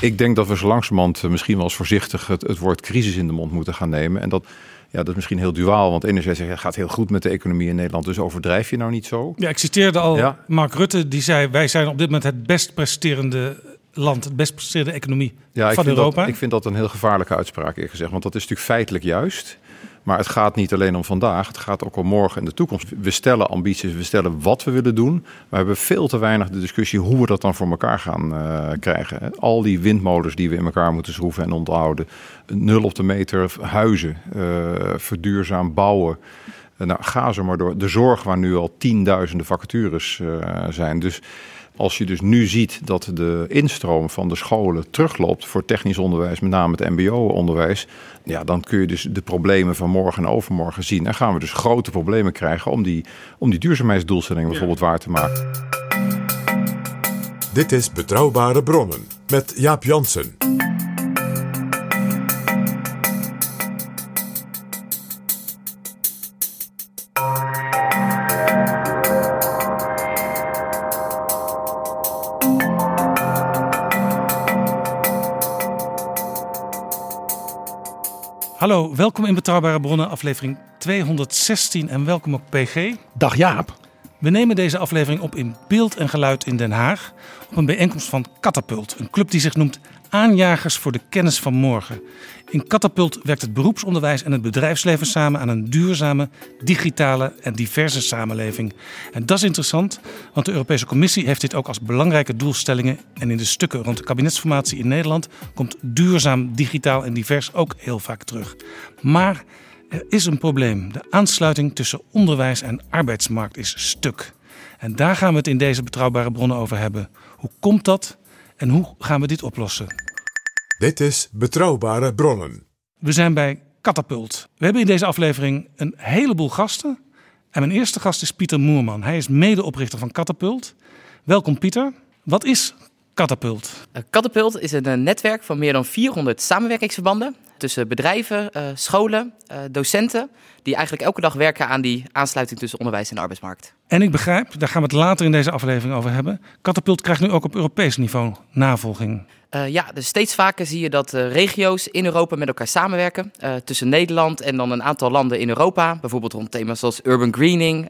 Ik denk dat we zo langzamerhand eh, misschien wel eens voorzichtig het, het woord crisis in de mond moeten gaan nemen. En dat, ja, dat is misschien heel duaal, want enerzijds het gaat heel goed met de economie in Nederland, dus overdrijf je nou niet zo. Ja, ik citeerde al Ja. Mark Rutte, die zei: Wij zijn op dit moment het best presterende land, het best presterende economie Ja, ik van vind, Europa. dat, ik vind dat een heel gevaarlijke uitspraak, eerlijk gezegd. Want dat is natuurlijk feitelijk juist. Maar het gaat niet alleen om vandaag, het gaat ook om morgen en de toekomst. We stellen ambities, we stellen wat we willen doen. Maar we hebben veel te weinig de discussie hoe we dat dan voor elkaar gaan eh, krijgen. Al die windmolens die we in elkaar moeten schroeven en onderhouden. Nul op de meter huizen, eh, verduurzaam bouwen. Eh, nou, ga zo maar door. De zorg waar nu al tienduizenden vacatures zijn. Dus als je dus nu ziet dat de instroom van de scholen terugloopt voor technisch onderwijs, met name het MBO-onderwijs, ja, dan kun je dus de problemen van morgen en overmorgen zien. En gaan we dus grote problemen krijgen om die, om die duurzaamheidsdoelstellingen bijvoorbeeld waar te maken. Dit is Betrouwbare Bronnen met Jaap Jansen. Hallo, welkom in Betrouwbare Bronnen, aflevering 216 en welkom ook PG. Dag Jaap. We nemen deze aflevering op in beeld en geluid in Den Haag op een bijeenkomst van Catapult, een club die zich noemt Aanjagers voor de Kennis van Morgen. In Catapult werkt het beroepsonderwijs en het bedrijfsleven samen aan een duurzame, digitale en diverse samenleving. En dat is interessant, want de Europese Commissie heeft dit ook als belangrijke doelstellingen. En in de stukken rond de kabinetsformatie in Nederland komt duurzaam, digitaal en divers ook heel vaak terug. Maar er is een probleem. De aansluiting tussen onderwijs en arbeidsmarkt is stuk. En daar gaan we het in deze betrouwbare bronnen over hebben. Hoe komt dat en hoe gaan we dit oplossen? Dit is Betrouwbare Bronnen. We zijn bij Catapult. We hebben in deze aflevering een heleboel gasten. En mijn eerste gast is Pieter Moerman. Hij is medeoprichter van Catapult. Welkom Pieter. Wat is Catapult? Catapult is een eh, netwerk van meer dan 400 samenwerkingsverbanden tussen bedrijven, eh, scholen, eh, docenten, die eigenlijk elke dag werken aan die aansluiting tussen onderwijs en arbeidsmarkt. En ik begrijp, daar gaan we het later in deze aflevering over hebben. Catapult krijgt nu ook op Europees niveau navolging. Uh, ja, dus steeds vaker zie je dat uh, regio's in Europa met elkaar samenwerken. Uh, tussen Nederland en dan een aantal landen in Europa. Bijvoorbeeld rond thema's zoals urban greening,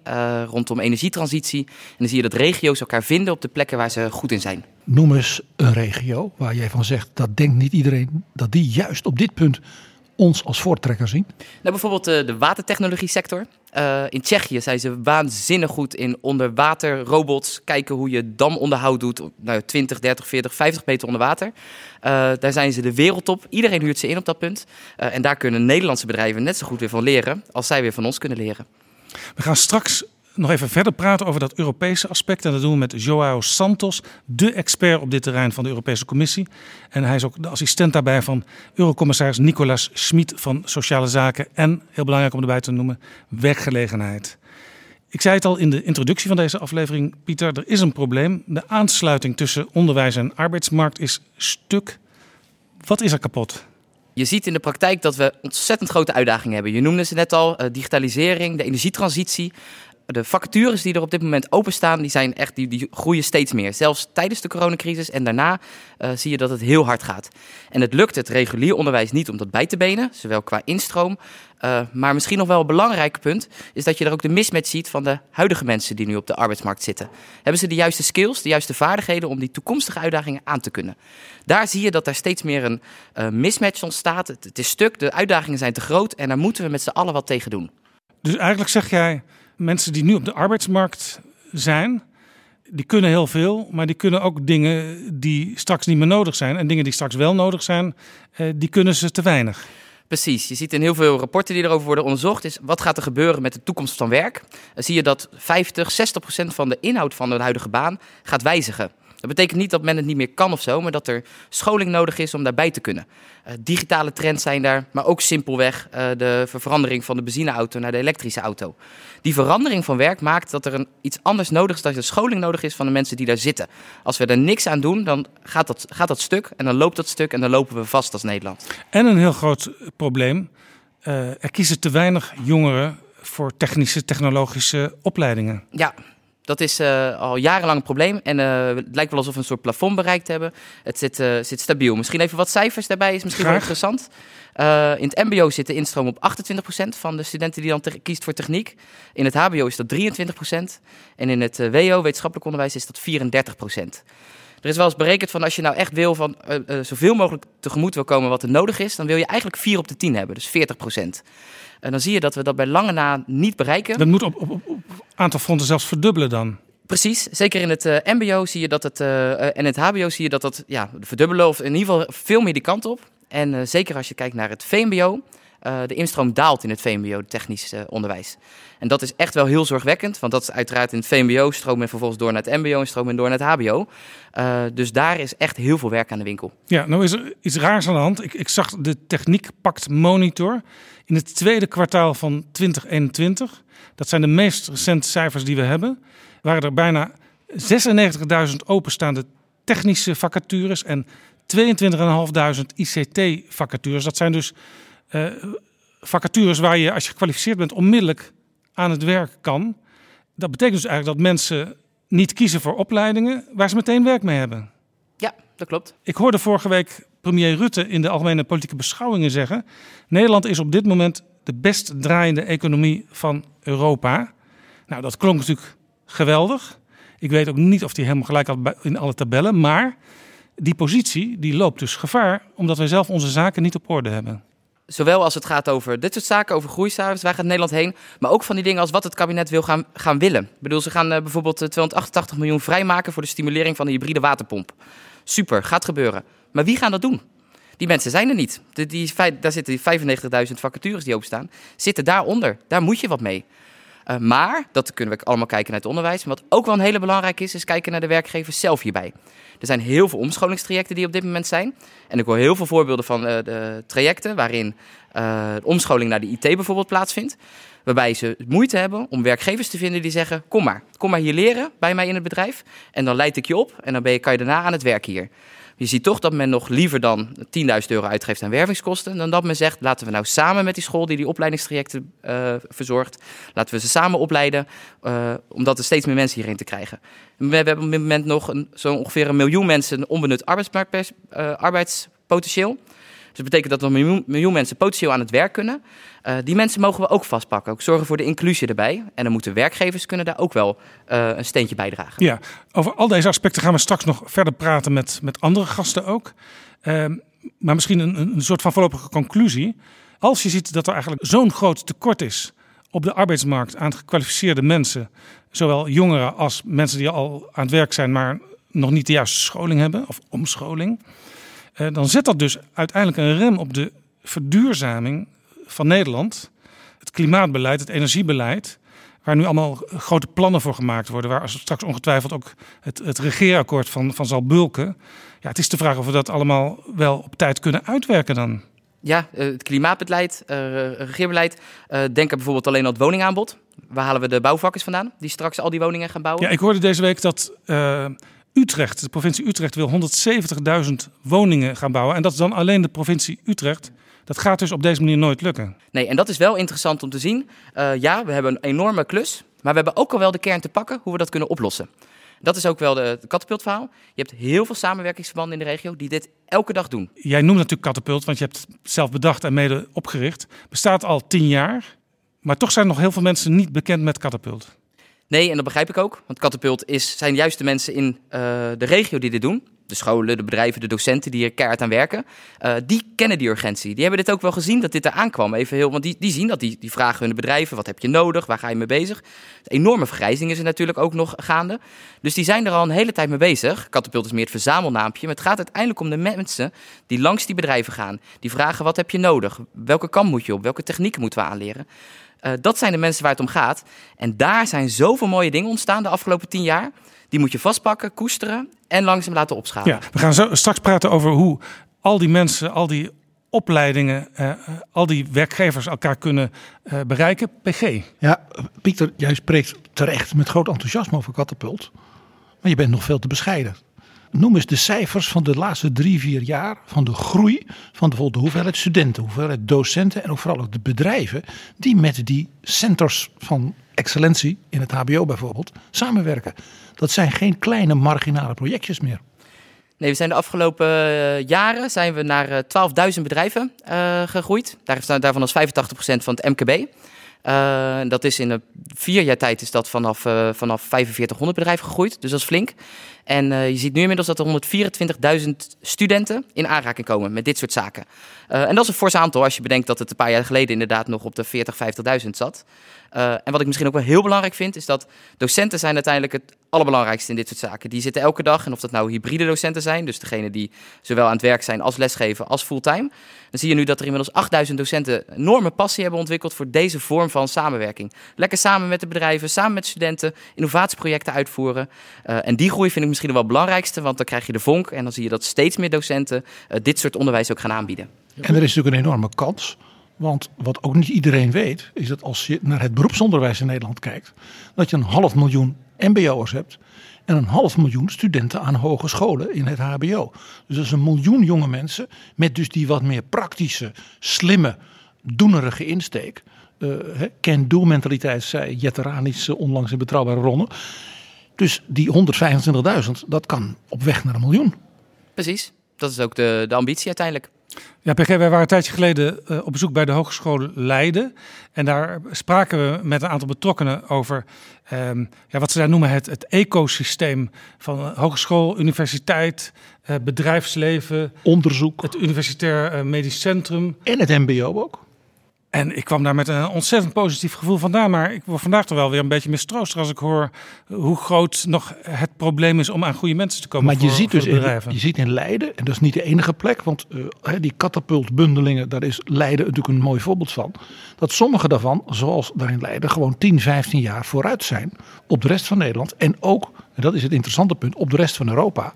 rondom energietransitie. En dan zie je dat regio's elkaar vinden op de plekken waar ze goed in zijn. Noem eens een regio waar jij van zegt dat denkt niet iedereen dat die juist op dit punt ons als voortrekker zien? Nou, bijvoorbeeld de watertechnologie sector. Uh, in Tsjechië zijn ze waanzinnig goed in onderwater robots. Kijken hoe je damonderhoud doet. Nou, 20, 30, 40, 50 meter onder water. Uh, daar zijn ze de wereldtop. Iedereen huurt ze in op dat punt. Uh, en daar kunnen Nederlandse bedrijven net zo goed weer van leren. als zij weer van ons kunnen leren. We gaan straks nog even verder praten over dat Europese aspect. En dat doen we met Joao Santos, de expert op dit terrein van de Europese Commissie. En hij is ook de assistent daarbij van Eurocommissaris Nicolas Schmid van Sociale Zaken. En, heel belangrijk om erbij te noemen, werkgelegenheid. Ik zei het al in de introductie van deze aflevering, Pieter, er is een probleem. De aansluiting tussen onderwijs en arbeidsmarkt is stuk. Wat is er kapot? Je ziet in de praktijk dat we ontzettend grote uitdagingen hebben. Je noemde ze net al, uh, digitalisering, de energietransitie. De vacatures die er op dit moment openstaan, die, zijn echt, die, die groeien steeds meer. Zelfs tijdens de coronacrisis en daarna uh, zie je dat het heel hard gaat. En het lukt het regulier onderwijs niet om dat bij te benen, zowel qua instroom. Uh, maar misschien nog wel een belangrijk punt is dat je er ook de mismatch ziet van de huidige mensen die nu op de arbeidsmarkt zitten. Hebben ze de juiste skills, de juiste vaardigheden om die toekomstige uitdagingen aan te kunnen? Daar zie je dat er steeds meer een uh, mismatch ontstaat. Het, het is stuk, de uitdagingen zijn te groot en daar moeten we met z'n allen wat tegen doen. Dus eigenlijk zeg jij, mensen die nu op de arbeidsmarkt zijn, die kunnen heel veel, maar die kunnen ook dingen die straks niet meer nodig zijn. En dingen die straks wel nodig zijn, eh, die kunnen ze te weinig. Precies. Je ziet in heel veel rapporten die erover worden onderzocht, is wat gaat er gebeuren met de toekomst van werk. Dan zie je dat 50, 60 procent van de inhoud van de huidige baan gaat wijzigen. Dat betekent niet dat men het niet meer kan of zo, maar dat er scholing nodig is om daarbij te kunnen. Uh, digitale trends zijn daar, maar ook simpelweg uh, de verandering van de benzineauto naar de elektrische auto. Die verandering van werk maakt dat er een, iets anders nodig is, dat er scholing nodig is van de mensen die daar zitten. Als we er niks aan doen, dan gaat dat, gaat dat stuk en dan loopt dat stuk en dan lopen we vast als Nederland. En een heel groot probleem, uh, er kiezen te weinig jongeren voor technische, technologische opleidingen. Ja, dat is uh, al jarenlang een probleem. En uh, het lijkt wel alsof we een soort plafond bereikt hebben. Het zit, uh, zit stabiel. Misschien even wat cijfers daarbij is misschien Graag. wel interessant. in het MBO zit de instroom op 28% van de studenten die dan kiest voor techniek. In het HBO is dat 23%. En in het WO, wetenschappelijk onderwijs, is dat 34%. Er is wel eens berekend van als je nou echt wil van zoveel mogelijk tegemoet wil komen wat er nodig is, dan wil je eigenlijk 4 op de 10 hebben, dus 40%. En dan zie je dat we dat bij lange na niet bereiken. Dat moet op, op, op, aantal fronten zelfs verdubbelen dan. Precies, zeker in het uh, MBO zie je dat het uh, en het HBO zie je dat dat ja, verdubbelen of in ieder geval veel meer die kant op. En uh, zeker als je kijkt naar het VMBO, de instroom daalt in het VMBO, technisch onderwijs. En dat is echt wel heel zorgwekkend, want dat is uiteraard in het VMBO stroom en vervolgens door naar het MBO en stroom en door naar het HBO. dus daar is echt heel veel werk aan de winkel. Ja, nou is er iets raars aan de hand. Ik, ik zag de Techniek Pakt Monitor in het tweede kwartaal van 2021. Dat zijn de meest recente cijfers die we hebben. Waren er bijna 96.000 openstaande technische vacatures en 22.500 ICT-vacatures. Dat zijn dus uh, vacatures waar je, als je gekwalificeerd bent, onmiddellijk aan het werk kan. Dat betekent dus eigenlijk dat mensen niet kiezen voor opleidingen waar ze meteen werk mee hebben. Ja, dat klopt. Ik hoorde vorige week premier Rutte in de algemene politieke beschouwingen zeggen: Nederland is op dit moment de best draaiende economie van Europa. Nou, dat klonk natuurlijk geweldig. Ik weet ook niet of hij helemaal gelijk had in alle tabellen, maar die positie die loopt dus gevaar omdat wij zelf onze zaken niet op orde hebben. Zowel als het gaat over dit soort zaken, over groeicijfers, waar gaat Nederland heen, maar ook van die dingen als wat het kabinet wil gaan, gaan willen. Ik bedoel, ze gaan uh, bijvoorbeeld 288 miljoen vrijmaken voor de stimulering van de hybride waterpomp. Super, gaat gebeuren. Maar wie gaan dat doen? Die mensen zijn er niet. Die, die, daar zitten die 95.000 vacatures die openstaan, zitten daaronder. Daar moet je wat mee. Uh, maar, dat kunnen we allemaal kijken naar het onderwijs. Maar wat ook wel een hele belangrijk is, is kijken naar de werkgevers zelf hierbij. Er zijn heel veel omscholingstrajecten die op dit moment zijn. En ik hoor heel veel voorbeelden van uh, de trajecten waarin uh, omscholing naar de IT bijvoorbeeld plaatsvindt. Waarbij ze moeite hebben om werkgevers te vinden die zeggen: Kom maar, kom maar hier leren bij mij in het bedrijf. En dan leid ik je op en dan ben je, kan je daarna aan het werk hier. Je ziet toch dat men nog liever dan 10.000 euro uitgeeft aan wervingskosten. Dan dat men zegt, laten we nou samen met die school die die opleidingstrajecten uh, verzorgt. Laten we ze samen opleiden, uh, omdat er steeds meer mensen hierheen te krijgen. We hebben op dit moment nog zo'n ongeveer een miljoen mensen onbenut uh, arbeidspotentieel. Dus dat betekent dat er een miljoen, mensen potentieel aan het werk kunnen. Uh, die mensen mogen we ook vastpakken. Ook zorgen voor de inclusie erbij. En dan moeten werkgevers kunnen daar ook wel uh, een steentje bijdragen. Ja, over al deze aspecten gaan we straks nog verder praten met, met andere gasten ook. Uh, maar misschien een, een soort van voorlopige conclusie. Als je ziet dat er eigenlijk zo'n groot tekort is op de arbeidsmarkt aan gekwalificeerde mensen, zowel jongeren als mensen die al aan het werk zijn, maar nog niet de juiste scholing hebben of omscholing. Uh, dan zet dat dus uiteindelijk een rem op de verduurzaming van Nederland. Het klimaatbeleid, het energiebeleid. Waar nu allemaal grote plannen voor gemaakt worden. Waar straks ongetwijfeld ook het, het regeerakkoord van, van zal bulken. Ja, het is de vraag of we dat allemaal wel op tijd kunnen uitwerken dan. Ja, het klimaatbeleid, uh, regeerbeleid. Uh, denk bijvoorbeeld alleen aan het woningaanbod. Waar halen we de bouwvakkers vandaan? Die straks al die woningen gaan bouwen. Ja, ik hoorde deze week dat uh, Utrecht, de provincie Utrecht, wil 170.000 woningen gaan bouwen. En dat is dan alleen de provincie Utrecht. Dat gaat dus op deze manier nooit lukken. Nee, en dat is wel interessant om te zien. Uh, ja, we hebben een enorme klus. Maar we hebben ook al wel de kern te pakken hoe we dat kunnen oplossen. Dat is ook wel de, de katapultverhaal. Je hebt heel veel samenwerkingsverbanden in de regio die dit elke dag doen. Jij noemt natuurlijk katapult, want je hebt het zelf bedacht en mede opgericht. Bestaat al tien jaar, maar toch zijn nog heel veel mensen niet bekend met katapult. Nee, en dat begrijp ik ook. Want Katapult is, zijn juist de mensen in uh, de regio die dit doen. De scholen, de bedrijven, de docenten die er keihard aan werken. Uh, die kennen die urgentie. Die hebben dit ook wel gezien dat dit eraan kwam. Even heel, want die, die zien dat, die, die vragen hun bedrijven. Wat heb je nodig? Waar ga je mee bezig? De enorme vergrijzing is er natuurlijk ook nog gaande. Dus die zijn er al een hele tijd mee bezig. Katapult is meer het verzamelnaampje. Maar het gaat uiteindelijk om de mensen die langs die bedrijven gaan. Die vragen wat heb je nodig? Welke kant moet je op? Welke technieken moeten we aanleren? Uh, dat zijn de mensen waar het om gaat. En daar zijn zoveel mooie dingen ontstaan de afgelopen tien jaar. Die moet je vastpakken, koesteren en langzaam laten opschalen. Ja, we gaan zo straks praten over hoe al die mensen, al die opleidingen, uh, al die werkgevers elkaar kunnen uh, bereiken. PG. Ja, Pieter, jij spreekt terecht met groot enthousiasme over Catapult. Maar je bent nog veel te bescheiden. Noem eens de cijfers van de laatste drie, vier jaar van de groei van de, de hoeveelheid studenten, hoeveelheid docenten en ook vooral ook de bedrijven die met die centers van excellentie in het HBO bijvoorbeeld samenwerken. Dat zijn geen kleine marginale projectjes meer. Nee, we zijn de afgelopen jaren zijn we naar 12.000 bedrijven uh, gegroeid. Daar, daarvan is 85% van het MKB. Dat is in een vier jaar tijd is dat vanaf, vanaf 4500 bedrijven gegroeid. Dus dat is flink. En uh, je ziet nu inmiddels dat er 124.000 studenten in aanraking komen met dit soort zaken. en dat is een fors aantal als je bedenkt dat het een paar jaar geleden inderdaad nog op de 40, 50.000 zat. Uh, en wat ik misschien ook wel heel belangrijk vind, is dat docenten zijn uiteindelijk het allerbelangrijkste in dit soort zaken. Die zitten elke dag, en of dat nou hybride docenten zijn, dus degene die zowel aan het werk zijn als lesgeven als fulltime. Dan zie je nu dat er inmiddels 8000 docenten enorme passie hebben ontwikkeld voor deze vorm van samenwerking. Lekker samen met de bedrijven, samen met studenten, innovatieprojecten uitvoeren. En die groei vind ik misschien wel het belangrijkste, want dan krijg je de vonk en dan zie je dat steeds meer docenten uh, dit soort onderwijs ook gaan aanbieden. En er is natuurlijk een enorme kans want wat ook niet iedereen weet, is dat als je naar het beroepsonderwijs in Nederland kijkt, dat je een half miljoen MBO'ers hebt en een half miljoen studenten aan hogescholen in het HBO. Dus dat is een miljoen jonge mensen met dus die wat meer praktische, slimme, doenerige insteek. Uh, can-do mentaliteit, zei Jetteranis onlangs in Betrouwbare Bronnen. Dus die 125.000, dat kan op weg naar een miljoen. Precies, dat is ook de, de ambitie uiteindelijk. Ja, PG, wij waren een tijdje geleden uh, op bezoek bij de Hogeschool Leiden. En daar spraken we met een aantal betrokkenen over um, ja, wat ze daar noemen het, het ecosysteem van uh, hogeschool, universiteit, uh, bedrijfsleven. Onderzoek. Het Universitair Medisch Centrum. En het MBO ook. En ik kwam daar met een ontzettend positief gevoel vandaan. Maar ik word vandaag toch wel weer een beetje mistroostig als ik hoor hoe groot nog het probleem is om aan goede mensen te komen. Maar voor, je ziet dus bedrijven. In, je ziet in Leiden, en dat is niet de enige plek, want uh, die katapultbundelingen, daar is Leiden natuurlijk een mooi voorbeeld van. Dat sommige daarvan, zoals daar in Leiden, gewoon 10, 15 jaar vooruit zijn op de rest van Nederland. En ook, en dat is het interessante punt, op de rest van Europa.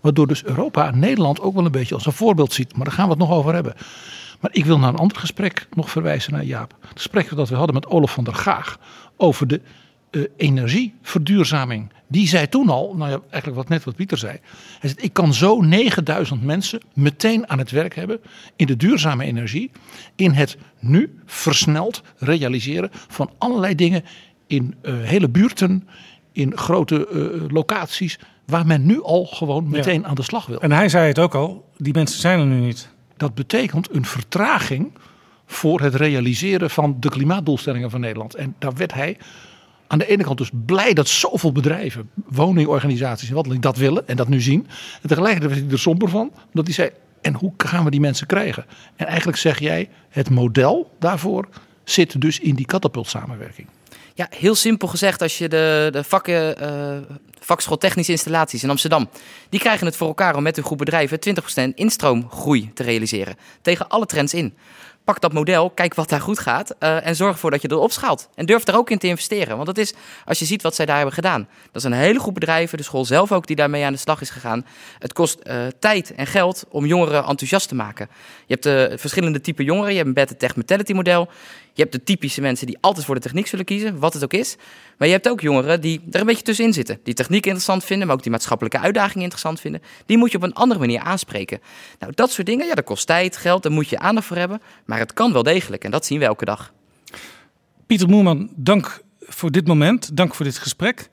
Waardoor dus Europa Nederland ook wel een beetje als een voorbeeld ziet. Maar daar gaan we het nog over hebben. Maar ik wil naar een ander gesprek nog verwijzen naar Jaap. Het gesprek dat we hadden met Olaf van der Gaag over de uh, energieverduurzaming. Die zei toen al, nou ja, eigenlijk wat net wat Pieter zei. Hij zei, ik kan zo 9000 mensen meteen aan het werk hebben in de duurzame energie. In het nu versneld realiseren van allerlei dingen in uh, hele buurten, in grote uh, locaties. Waar men nu al gewoon meteen ja. aan de slag wil. En hij zei het ook al, die mensen zijn er nu niet. Dat betekent een vertraging voor het realiseren van de klimaatdoelstellingen van Nederland. En daar werd hij aan de ene kant dus blij dat zoveel bedrijven, woningorganisaties en wat dat willen en dat nu zien. En tegelijkertijd werd hij er somber van, omdat hij zei, en hoe gaan we die mensen krijgen? En eigenlijk zeg jij, het model daarvoor zit dus in die katapultsamenwerking. Ja, heel simpel gezegd, als je de, de vakken, uh, vakschool technische installaties in Amsterdam, die krijgen het voor elkaar om met hun groep bedrijven 20% instroomgroei te realiseren. Tegen alle trends in. Pak dat model, kijk wat daar goed gaat uh, en zorg ervoor dat je dat opschaalt. En durf er ook in te investeren. Want dat is, als je ziet wat zij daar hebben gedaan, dat is een hele groep bedrijven, de school zelf ook, die daarmee aan de slag is gegaan. Het kost uh, tijd en geld om jongeren enthousiast te maken. Je hebt verschillende typen jongeren. Je hebt een better tech mentality model. Je hebt de typische mensen die altijd voor de techniek zullen kiezen, wat het ook is. Maar je hebt ook jongeren die er een beetje tussenin zitten. Die techniek interessant vinden, maar ook die maatschappelijke uitdagingen interessant vinden. Die moet je op een andere manier aanspreken. Nou, dat soort dingen, ja, dat kost tijd, geld, daar moet je aandacht voor hebben. Maar het kan wel degelijk en dat zien we elke dag. Pieter Moerman, dank voor dit moment. Dank voor dit gesprek.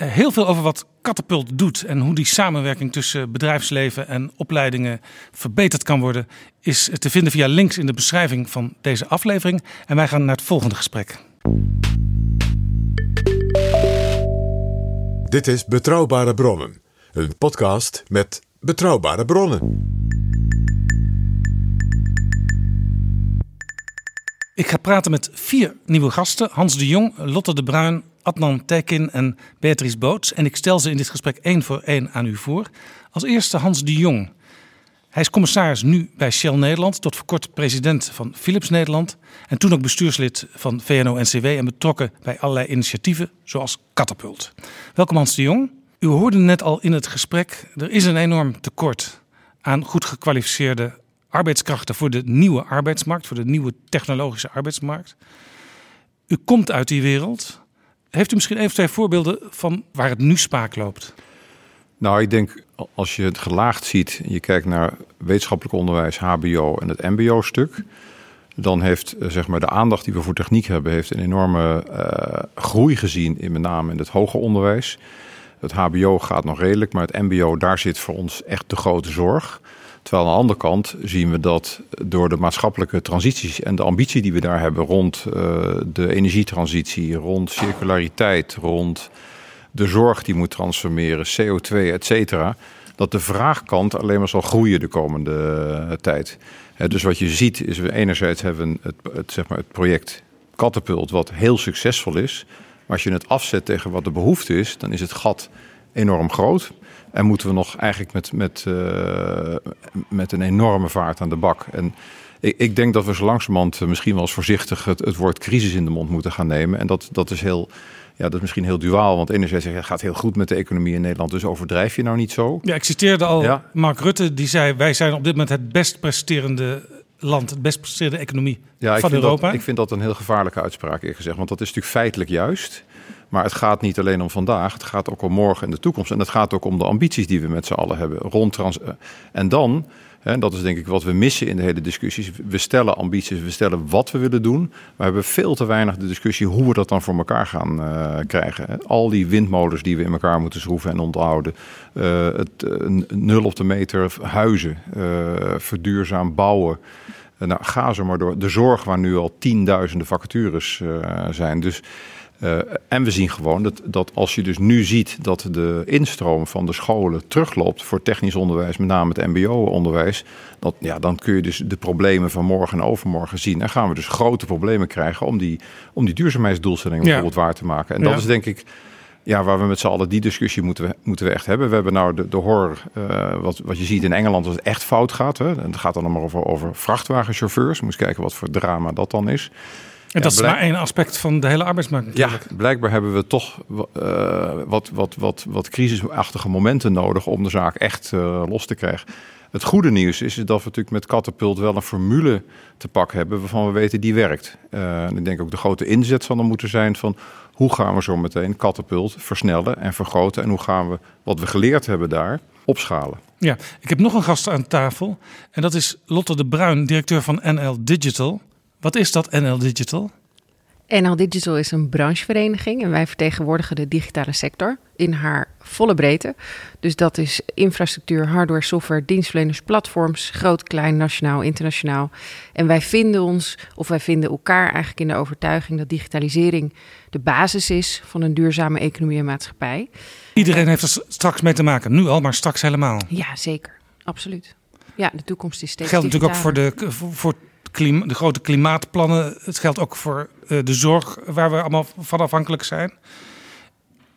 Uh, heel veel over wat Catapult doet en hoe die samenwerking tussen bedrijfsleven en opleidingen verbeterd kan worden, is te vinden via links in de beschrijving van deze aflevering. En wij gaan naar het volgende gesprek. Dit is Betrouwbare Bronnen, een podcast met betrouwbare bronnen. Ik ga praten met vier nieuwe gasten: Hans de Jong, Lotte de Bruin, Adnan Tekin en Beatrice Boots. En ik stel ze in dit gesprek één voor één aan u voor. Als eerste Hans de Jong. Hij is commissaris nu bij Shell Nederland, tot voor kort president van Philips Nederland. En toen ook bestuurslid van VNO-NCW en betrokken bij allerlei initiatieven zoals Catapult. Welkom Hans de Jong. U hoorde net al in het gesprek, er is een enorm tekort aan goed gekwalificeerde arbeidskrachten voor de nieuwe arbeidsmarkt, voor de nieuwe technologische arbeidsmarkt. U komt uit die wereld. Heeft u misschien even twee voorbeelden van waar het nu spaak loopt? Nou, ik denk als je het gelaagd ziet, je kijkt naar wetenschappelijk onderwijs, HBO en het MBO-stuk, dan heeft eh, zeg maar, de aandacht die we voor techniek hebben, heeft een enorme uh, groei gezien, in met name in het hoger onderwijs. Het HBO gaat nog redelijk, maar het MBO, daar zit voor ons echt de grote zorg. Terwijl aan de andere kant zien we dat door de maatschappelijke transities en de ambitie die we daar hebben rond uh, de energietransitie, rond circulariteit, rond de zorg die moet transformeren, CO2, et cetera, dat de vraagkant alleen maar zal groeien de komende uh, tijd. Dus wat je ziet is, we enerzijds hebben het, het, zeg maar het project Catapult, wat heel succesvol is. Maar als je het afzet tegen wat de behoefte is, dan is het gat enorm groot. En moeten we nog eigenlijk met, met, uh, met een enorme vaart aan de bak. En ik, ik denk dat we zo langzamerhand misschien wel eens voorzichtig het, het woord crisis in de mond moeten gaan nemen. En dat, dat is heel ja, dat is misschien heel duaal. Want enerzijds zeg je, het gaat heel goed met de economie in Nederland. Dus overdrijf je nou niet zo. Ja, ik citeerde al ja. Mark Rutte. Die zei, wij zijn op dit moment het best presterende land. Het best presterende economie ja, van Europa. Dat, ik vind dat een heel gevaarlijke uitspraak eerlijk gezegd. Want dat is natuurlijk feitelijk juist. Maar het gaat niet alleen om vandaag. Het gaat ook om morgen en de toekomst. En het gaat ook om de ambities die we met z'n allen hebben. Rond trans en dan en dat is denk ik wat we missen in de hele discussies. We stellen ambities, we stellen wat we willen doen. Maar we hebben veel te weinig de discussie hoe we dat dan voor elkaar gaan uh, krijgen. Al die windmolens die we in elkaar moeten schroeven en onthouden. Uh, het nul op de meter huizen, verduurzaam bouwen. nou, ga zo maar door. De zorg waar nu al tienduizenden vacatures zijn. Dus uh, en we zien gewoon dat, dat als je dus nu ziet dat de instroom van de scholen terugloopt voor technisch onderwijs, met name het MBO-onderwijs, dat, ja, dan kun je dus de problemen van morgen en overmorgen zien. En gaan we dus grote problemen krijgen om die, om die duurzaamheidsdoelstellingen ja. bijvoorbeeld waar te maken. En dat ja. is denk ik ja, waar we met z'n allen die discussie moeten we, moeten we echt hebben. We hebben nou de, de horror, uh, wat, wat je ziet in Engeland, als het echt fout gaat. Hè. En het gaat dan allemaal over, over vrachtwagenchauffeurs. Moet kijken wat voor drama dat dan is. En dat is maar één aspect van de hele arbeidsmarkt natuurlijk. Ja, blijkbaar hebben we toch uh, wat, wat, wat, wat crisisachtige momenten nodig om de zaak echt uh, los te krijgen. Het goede nieuws is, is dat we natuurlijk met Catapult wel een formule te pak hebben waarvan we weten die werkt. Uh, en ik denk ook de grote inzet zal er moeten zijn van hoe gaan we zo meteen Catapult versnellen en vergroten en hoe gaan we wat we geleerd hebben daar opschalen. Ja, ik heb nog een gast aan tafel en dat is Lotte de Bruin, directeur van NL Digital. Wat is dat NL Digital? NL Digital is een branchevereniging en wij vertegenwoordigen de digitale sector in haar volle breedte. Dus dat is infrastructuur, hardware, software, dienstverleners, platforms, groot, klein, nationaal, internationaal. En wij vinden ons, of wij vinden elkaar eigenlijk in de overtuiging dat digitalisering de basis is van een duurzame economie en maatschappij. Iedereen heeft er straks mee te maken, nu al, maar straks helemaal. Ja, zeker. Absoluut. Ja, de toekomst is steeds. Geldt natuurlijk ook voor de, voor De grote klimaatplannen. Het geldt ook voor uh, de zorg waar we allemaal van afhankelijk zijn.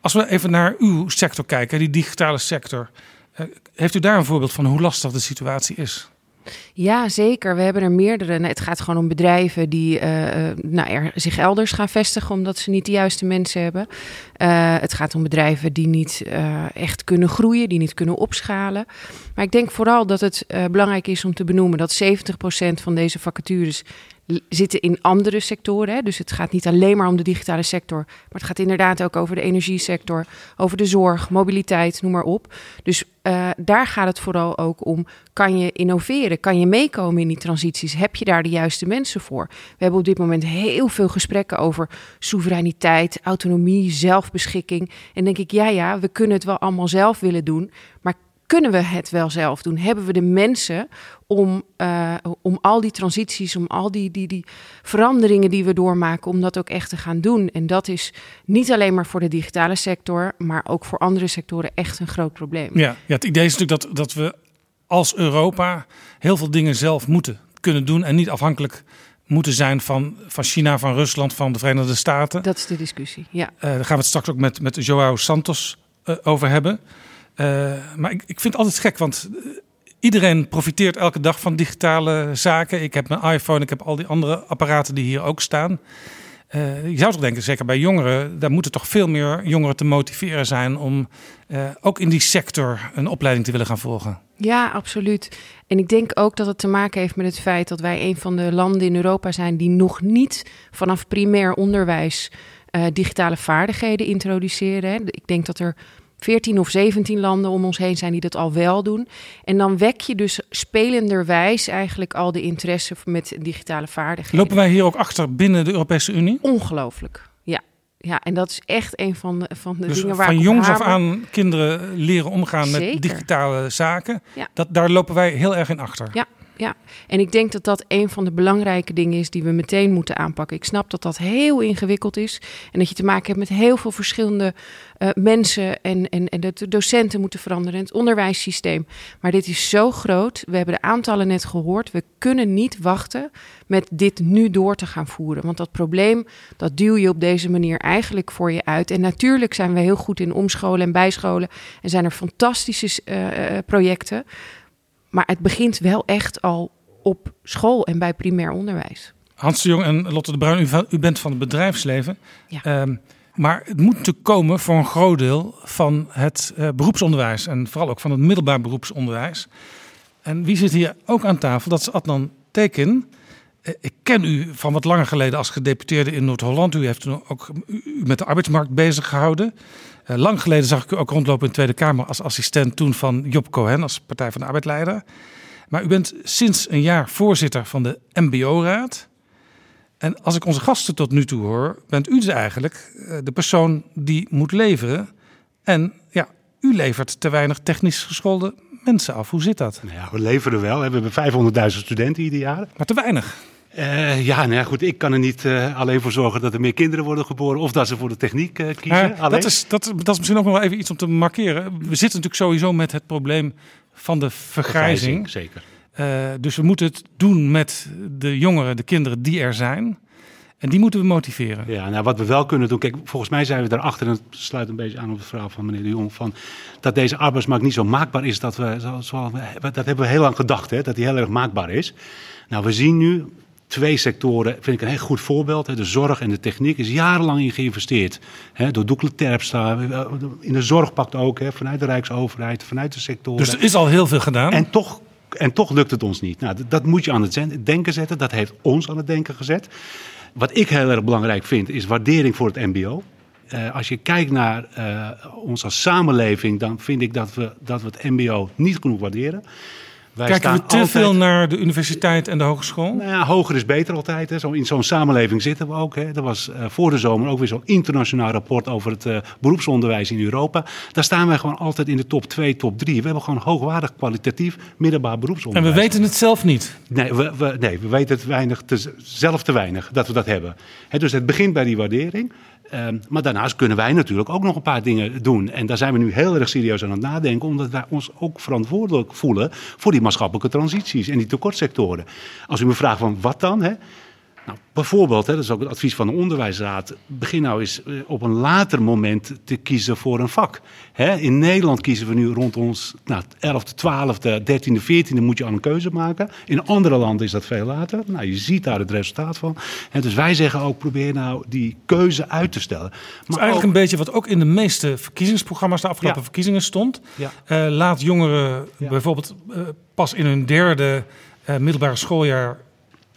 Als we even naar uw sector kijken, die digitale sector. Uh, heeft u daar een voorbeeld van hoe lastig de situatie is? Ja, zeker. We hebben er meerdere. Het gaat gewoon om bedrijven die uh, nou, er, zich elders gaan vestigen omdat ze niet de juiste mensen hebben. Uh, het gaat om bedrijven die niet echt kunnen groeien, die niet kunnen opschalen. Maar ik denk vooral dat het belangrijk is om te benoemen dat 70% van deze vacatures zitten in andere sectoren. Hè? Dus het gaat niet alleen maar om de digitale sector, maar het gaat inderdaad ook over de energiesector, over de zorg, mobiliteit, noem maar op. Dus uh, daar gaat het vooral ook om: kan je innoveren? Kan je meekomen in die transities? Heb je daar de juiste mensen voor? We hebben op dit moment heel veel gesprekken over soevereiniteit, autonomie, zelfbeschikking. En denk ik, ja, ja, we kunnen het wel allemaal zelf willen doen, maar kunnen we het wel zelf doen? Hebben we de mensen om, uh, om al die transities, om al die, die, die veranderingen die we doormaken, om dat ook echt te gaan doen? En dat is niet alleen maar voor de digitale sector, maar ook voor andere sectoren echt een groot probleem. Ja, ja het idee is natuurlijk dat, dat we als Europa heel veel dingen zelf moeten kunnen doen en niet afhankelijk moeten zijn van, van China, van Rusland, van de Verenigde Staten. Dat is de discussie, ja. Uh, daar gaan we het straks ook met, met Joao Santos uh, over hebben. Uh, maar ik, ik vind het altijd gek, want iedereen profiteert elke dag van digitale zaken. Ik heb mijn iPhone, ik heb al die andere apparaten die hier ook staan. Uh, je zou toch denken, zeker bij jongeren, daar moeten toch veel meer jongeren te motiveren zijn om ook in die sector een opleiding te willen gaan volgen. Ja, absoluut. En ik denk ook dat het te maken heeft met het feit dat wij een van de landen in Europa zijn die nog niet vanaf primair onderwijs digitale vaardigheden introduceren. Ik denk dat er 14 of 17 landen om ons heen zijn die dat al wel doen. En dan wek je dus spelenderwijs eigenlijk al de interesse met digitale vaardigheden. Lopen wij hier ook achter binnen de Europese Unie? Ongelooflijk, ja. Ja, en dat is echt een van de, van de dus dingen waar van jongs af aan kinderen leren omgaan Zeker. met digitale zaken. Ja. Dat, daar lopen wij heel erg in achter. Ja, ja, en ik denk dat dat een van de belangrijke dingen is die we meteen moeten aanpakken. Ik snap dat dat heel ingewikkeld is en dat je te maken hebt met heel veel verschillende uh, mensen en, en, en dat de docenten moeten veranderen en het onderwijssysteem. Maar dit is zo groot. We hebben de aantallen net gehoord. We kunnen niet wachten met dit nu door te gaan voeren. Want dat probleem, dat duw je op deze manier eigenlijk voor je uit. En natuurlijk zijn we heel goed in omscholen en bijscholen en zijn er fantastische uh, projecten. Maar het begint wel echt al op school en bij primair onderwijs. Hans de Jong en Lotte de Bruin, u, bent van het bedrijfsleven. Ja. Um, maar het moet natuurlijk komen voor een groot deel van het uh, beroepsonderwijs. En vooral ook van het middelbaar beroepsonderwijs. En wie zit hier ook aan tafel? Dat is Adnan Tekin. Uh, ik ken u van wat langer geleden als gedeputeerde in Noord-Holland. U heeft toen ook u met de arbeidsmarkt bezig gehouden. Uh, lang geleden zag ik u ook rondlopen in de Tweede Kamer als assistent toen van Job Cohen als Partij van de Arbeidleider. Maar u bent sinds een jaar voorzitter van de MBO-raad. En als ik onze gasten tot nu toe hoor, bent u dus eigenlijk uh, de persoon die moet leveren. En ja, u levert te weinig technisch geschoolde mensen af. Hoe zit dat? Nou ja, we leveren wel. We hebben 500.000 studenten ieder jaar. Maar te weinig. Uh, ja, nou ja, goed. Ik kan er niet uh, alleen voor zorgen dat er meer kinderen worden geboren of dat ze voor de techniek uh, kiezen. Dat, is, dat, dat is misschien ook nog wel even iets om te markeren. We zitten natuurlijk sowieso met het probleem van de vergrijzing. zeker. dus we moeten het doen met de jongeren, de kinderen die er zijn. En die moeten we motiveren. Ja, nou wat we wel kunnen doen. Kijk, volgens mij zijn we daarachter, en het sluit een beetje aan op de verhaal van meneer de Jong, van dat deze arbeidsmarkt niet zo maakbaar is. Dat, we, zo, zo, dat hebben we heel lang gedacht, hè, dat die heel erg maakbaar is. Nou, we zien nu twee sectoren, vind ik een heel goed voorbeeld. De zorg en de techniek is jarenlang in geïnvesteerd. Door Doekle Terpstra, in de zorg pakt ook, vanuit de Rijksoverheid, vanuit de sectoren. Dus er is al heel veel gedaan. En toch, en toch lukt het ons niet. Nou, dat, dat moet je aan het denken zetten. Dat heeft ons aan het denken gezet. Wat ik heel erg belangrijk vind, is waardering voor het MBO. Uh, als je kijkt naar uh, ons als samenleving, dan vind ik dat we, dat we het MBO niet genoeg waarderen. Wij Kijken we te altijd... veel naar de universiteit en de hogeschool? Nou ja, hoger is beter altijd. Hè. Zo, in zo'n samenleving zitten we ook. Hè. Er was uh, voor de zomer ook weer zo'n internationaal rapport over het uh, beroepsonderwijs in Europa. Daar staan wij gewoon altijd in de top 2, top 3. We hebben gewoon hoogwaardig, kwalitatief, middelbaar beroepsonderwijs. En we weten het zelf niet? Nee, we, we nee, we weten het weinig te, zelf te weinig dat we dat hebben. Hè, dus het begint bij die waardering. Um, maar daarnaast kunnen wij natuurlijk ook nog een paar dingen doen. En daar zijn we nu heel erg serieus aan het nadenken, omdat wij ons ook verantwoordelijk voelen voor die maatschappelijke transities en die tekortsectoren. Als u me vraagt van wat dan, hè? Nou, bijvoorbeeld, hè, dat is ook het advies van de onderwijsraad. Begin nou eens op een later moment te kiezen voor een vak. Hè, in Nederland kiezen we nu rond ons nou, 11e, 12e, 13e, 14e moet je al een keuze maken. In andere landen is dat veel later. Nou, je ziet daar het resultaat van. En dus wij zeggen ook, probeer nou die keuze uit te stellen. Maar dat is eigenlijk ook, een beetje wat ook in de meeste verkiezingsprogramma's de afgelopen ja. verkiezingen stond. Ja. Uh, laat jongeren ja. bijvoorbeeld uh, pas in hun derde uh, middelbare schooljaar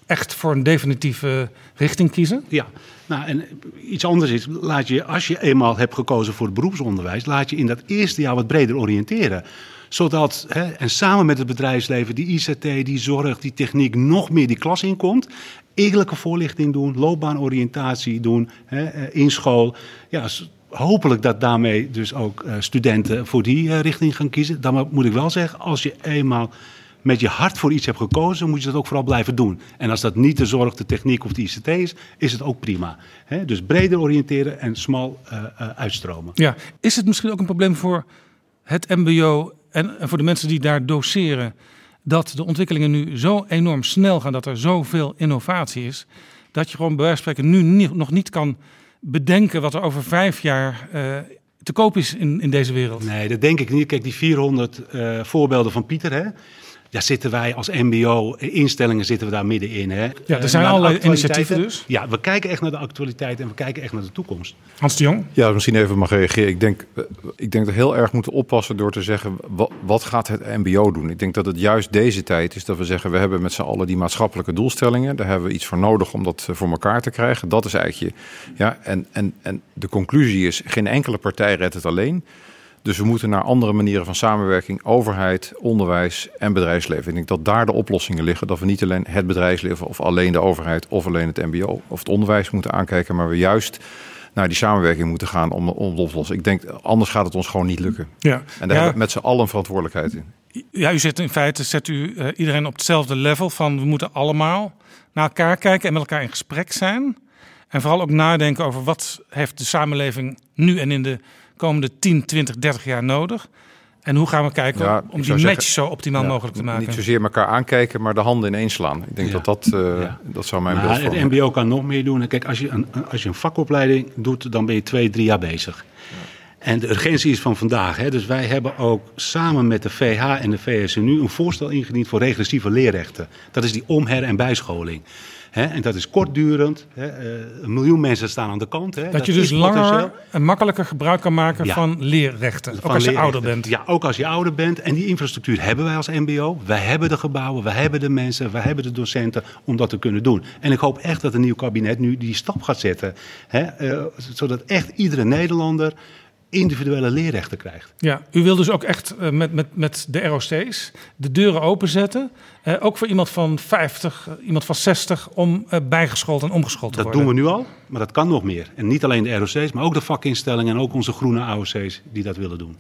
echt voor een definitieve richting kiezen? Ja, nou en iets anders is, laat je, als je eenmaal hebt gekozen voor het beroepsonderwijs, laat je in dat eerste jaar wat breder oriënteren. Zodat, hè, en samen met het bedrijfsleven, die ICT, die zorg, die techniek, nog meer die klas inkomt. Eerlijke voorlichting doen, loopbaanoriëntatie doen, hè, in school. Ja, hopelijk dat daarmee dus ook uh, studenten voor die uh, richting gaan kiezen. Dan moet ik wel zeggen, als je eenmaal met je hart voor iets hebt gekozen, moet je dat ook vooral blijven doen. En als dat niet de zorg, de techniek of de ICT is, is het ook prima. He, dus breder oriënteren en smal uh, uh, uitstromen. Ja, is het misschien ook een probleem voor het MBO en, en voor de mensen die daar doseren, dat de ontwikkelingen nu zo enorm snel gaan, dat er zoveel innovatie is, dat je gewoon bij wijze van spreken nu niet, nog niet kan bedenken wat er over vijf jaar uh, te koop is in, in deze wereld? Nee, dat denk ik niet. Kijk, die 400 uh, voorbeelden van Pieter, hè, daar zitten wij als MBO-instellingen zitten we daar middenin. Hè? Ja, er Eh, zijn de allerlei initiatieven dus. Ja, we kijken echt naar de actualiteit en we kijken echt naar de toekomst. Hans de Jong? Ja, misschien even mag reageren. Ik denk, eh, ik denk dat we heel erg moeten oppassen door te zeggen, wat, wat gaat het MBO doen? Ik denk dat het juist deze tijd is dat we zeggen, we hebben met z'n allen die maatschappelijke doelstellingen. Daar hebben we iets voor nodig om dat eh, voor elkaar te krijgen. Dat is eigenlijk je, ja, en, en, en de conclusie is, geen enkele partij redt het alleen. Dus we moeten naar andere manieren van samenwerking, overheid, onderwijs en bedrijfsleven. Ik denk dat daar de oplossingen liggen. Dat we niet alleen het bedrijfsleven of alleen de overheid of alleen het MBO of het onderwijs moeten aankijken, maar we juist naar die samenwerking moeten gaan om, om het op te lossen. Ik denk, anders gaat het ons gewoon niet lukken. Ja. En daar Ja. hebben we met z'n allen verantwoordelijkheid in. Ja, u zet in feite zet u eh, iedereen op hetzelfde level van we moeten allemaal naar elkaar kijken en met elkaar in gesprek zijn. En vooral ook nadenken over wat heeft de samenleving nu en in de komende 10, 20, 30 jaar nodig. En hoe gaan we kijken Ja, om die match zeggen, zo optimaal Ja, mogelijk te maken. Niet zozeer elkaar aankijken, maar de handen ineens slaan. Ik denk Ja. dat dat, eh, Ja. dat zou mijn Maar beeld het vormen. MBO kan nog meer doen. Kijk, als je een, als je een vakopleiding doet, dan ben je twee, drie jaar bezig. En de urgentie is van vandaag. Hè. Dus wij hebben ook samen met de VH en de VSNU een voorstel ingediend voor regressieve leerrechten. Dat is die om-, her- en bijscholing. Hè, en dat is kortdurend. Hè. eh, een miljoen mensen staan aan de kant. Hè. dat je dus langer en makkelijker gebruik kan maken Ja. van leerrechten. Ook als je ouder bent. Ja, ook als je ouder bent. En die infrastructuur hebben wij als MBO. Wij hebben de gebouwen, wij hebben de mensen, wij hebben de docenten om dat te kunnen doen. En ik hoop echt dat een nieuw kabinet nu die stap gaat zetten. Hè, eh, zodat echt iedere Nederlander individuele leerrechten krijgt. Ja, u wil dus ook echt eh, met, met, met de ROC's de deuren openzetten. Eh, ook voor iemand van 50, eh, iemand van 60 om eh, bijgeschoold en omgeschoold te Dat worden. doen we nu al, maar dat kan nog meer. En niet alleen de ROC's, maar ook de vakinstellingen en ook onze groene AOC's die dat willen doen.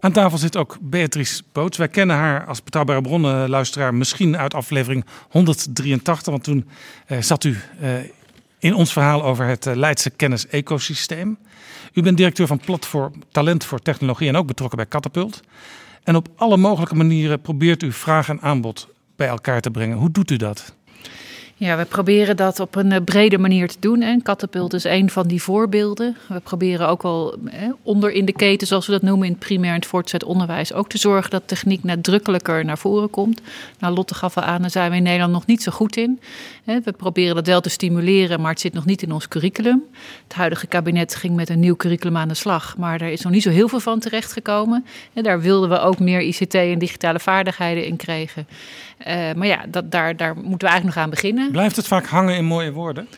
Aan tafel zit ook Beatrice Boots. Wij kennen haar als betrouwbare bronnen luisteraar misschien uit aflevering 183. Want toen eh, zat u eh, in ons verhaal over het eh, Leidse kennis-ecosysteem. U bent directeur van Platform Talent voor Technologie en ook betrokken bij Catapult. En op alle mogelijke manieren probeert u vraag en aanbod bij elkaar te brengen. Hoe doet u dat? Ja, we proberen dat op een eh, brede manier te doen. En Catapult is een van die voorbeelden. We proberen ook eh, onder in de keten, zoals we dat noemen in het primair en het voortgezet onderwijs, ook te zorgen dat techniek nadrukkelijker naar voren komt. Nou, Lotte gaf al aan, daar zijn we in Nederland nog niet zo goed in. We proberen dat wel te stimuleren, maar het zit nog niet in ons curriculum. Het huidige kabinet ging met een nieuw curriculum aan de slag, maar daar is nog niet zo heel veel van terechtgekomen. En daar wilden we ook meer ICT en digitale vaardigheden in krijgen. Eh, maar ja, dat, daar, daar moeten we eigenlijk nog aan beginnen. Blijft het vaak hangen in mooie woorden?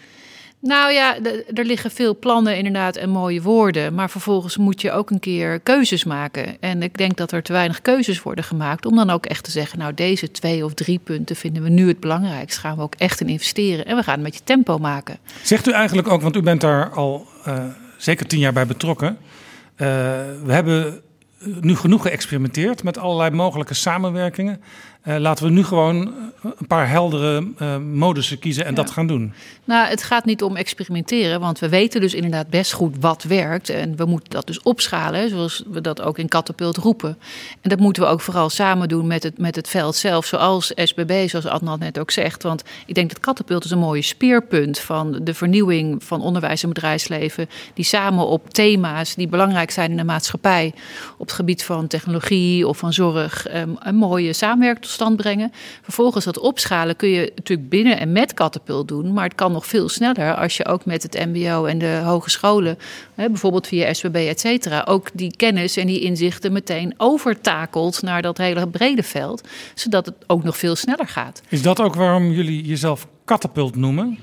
Nou ja, er liggen veel plannen inderdaad en mooie woorden. Maar vervolgens moet je ook een keer keuzes maken. En ik denk dat er te weinig keuzes worden gemaakt. Om dan ook echt te zeggen, nou deze twee of drie punten vinden we nu het belangrijkst. Gaan we ook echt in investeren. En we gaan het met je tempo maken. Zegt u eigenlijk ook, want u bent daar al eh, zeker tien jaar bij betrokken. Eh, we hebben nu genoeg geëxperimenteerd met allerlei mogelijke samenwerkingen. Eh, laten we nu gewoon eh, een paar heldere eh modussen kiezen en dat gaan doen. Nou, het gaat niet om experimenteren, want we weten dus inderdaad best goed wat werkt. En we moeten dat dus opschalen, zoals we dat ook in Catapult roepen. En dat moeten we ook vooral samen doen met het, met het veld zelf, zoals SBB, zoals Adnan net ook zegt. Want ik denk dat Catapult is een mooie speerpunt van de vernieuwing van onderwijs en bedrijfsleven. Die samen op thema's die belangrijk zijn in de maatschappij, op het gebied van technologie of van zorg, eh, een mooie samenwerking stand brengen. Vervolgens dat opschalen kun je natuurlijk binnen en met Catapult doen, maar het kan nog veel sneller als je ook met het MBO en de hogescholen, hè, bijvoorbeeld via SBB, et cetera, ook die kennis en die inzichten meteen overtakelt naar dat hele brede veld, zodat het ook nog veel sneller gaat. Is dat ook waarom jullie jezelf katapult noemen?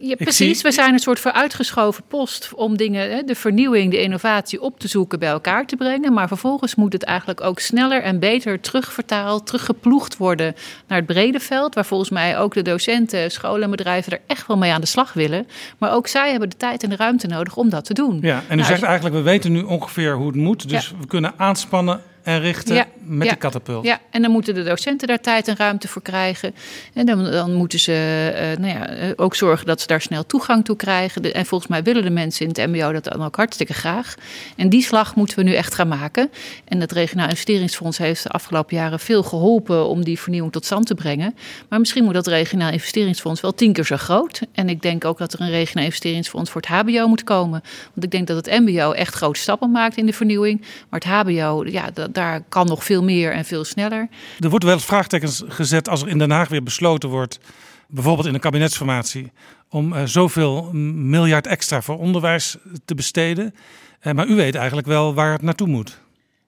Ja, precies. zie- We zijn een soort vooruitgeschoven post om dingen, de vernieuwing, de innovatie op te zoeken, bij elkaar te brengen. Maar vervolgens moet het eigenlijk ook sneller en beter terugvertaald, teruggeploegd worden naar het brede veld. Waar volgens mij ook de docenten, scholen en bedrijven er echt wel mee aan de slag willen. Maar ook zij hebben de tijd en de ruimte nodig om dat te doen. Ja, en u Nou, zegt eigenlijk, we weten nu ongeveer hoe het moet. Dus Ja. we kunnen aanspannen en richten Ja. met Ja. de katapult. Ja, en dan moeten de docenten daar tijd en ruimte voor krijgen. En dan, dan moeten ze eh, nou ja, eh, ook zorgen dat ze daar snel toegang toe krijgen. De- en volgens mij willen de mensen in het MBO dat dan ook hartstikke graag. En die slag moeten we nu echt gaan maken. En het Regionaal Investeringsfonds heeft de afgelopen jaren veel geholpen om die vernieuwing tot stand te brengen. Maar misschien moet dat Regionaal Investeringsfonds wel tien keer zo groot. En ik denk ook dat er een Regionaal Investeringsfonds voor het HBO moet komen. Want ik denk dat het MBO echt grote stappen maakt in de vernieuwing. Maar het HBO, ja, da- daar kan nog veel meer en veel sneller. Er wordt wel vraagtekens gezet als er in Den Haag weer besloten wordt, bijvoorbeeld in een kabinetsformatie, om eh, zoveel miljard extra voor onderwijs te besteden. Eh, maar u weet eigenlijk wel waar het naartoe moet.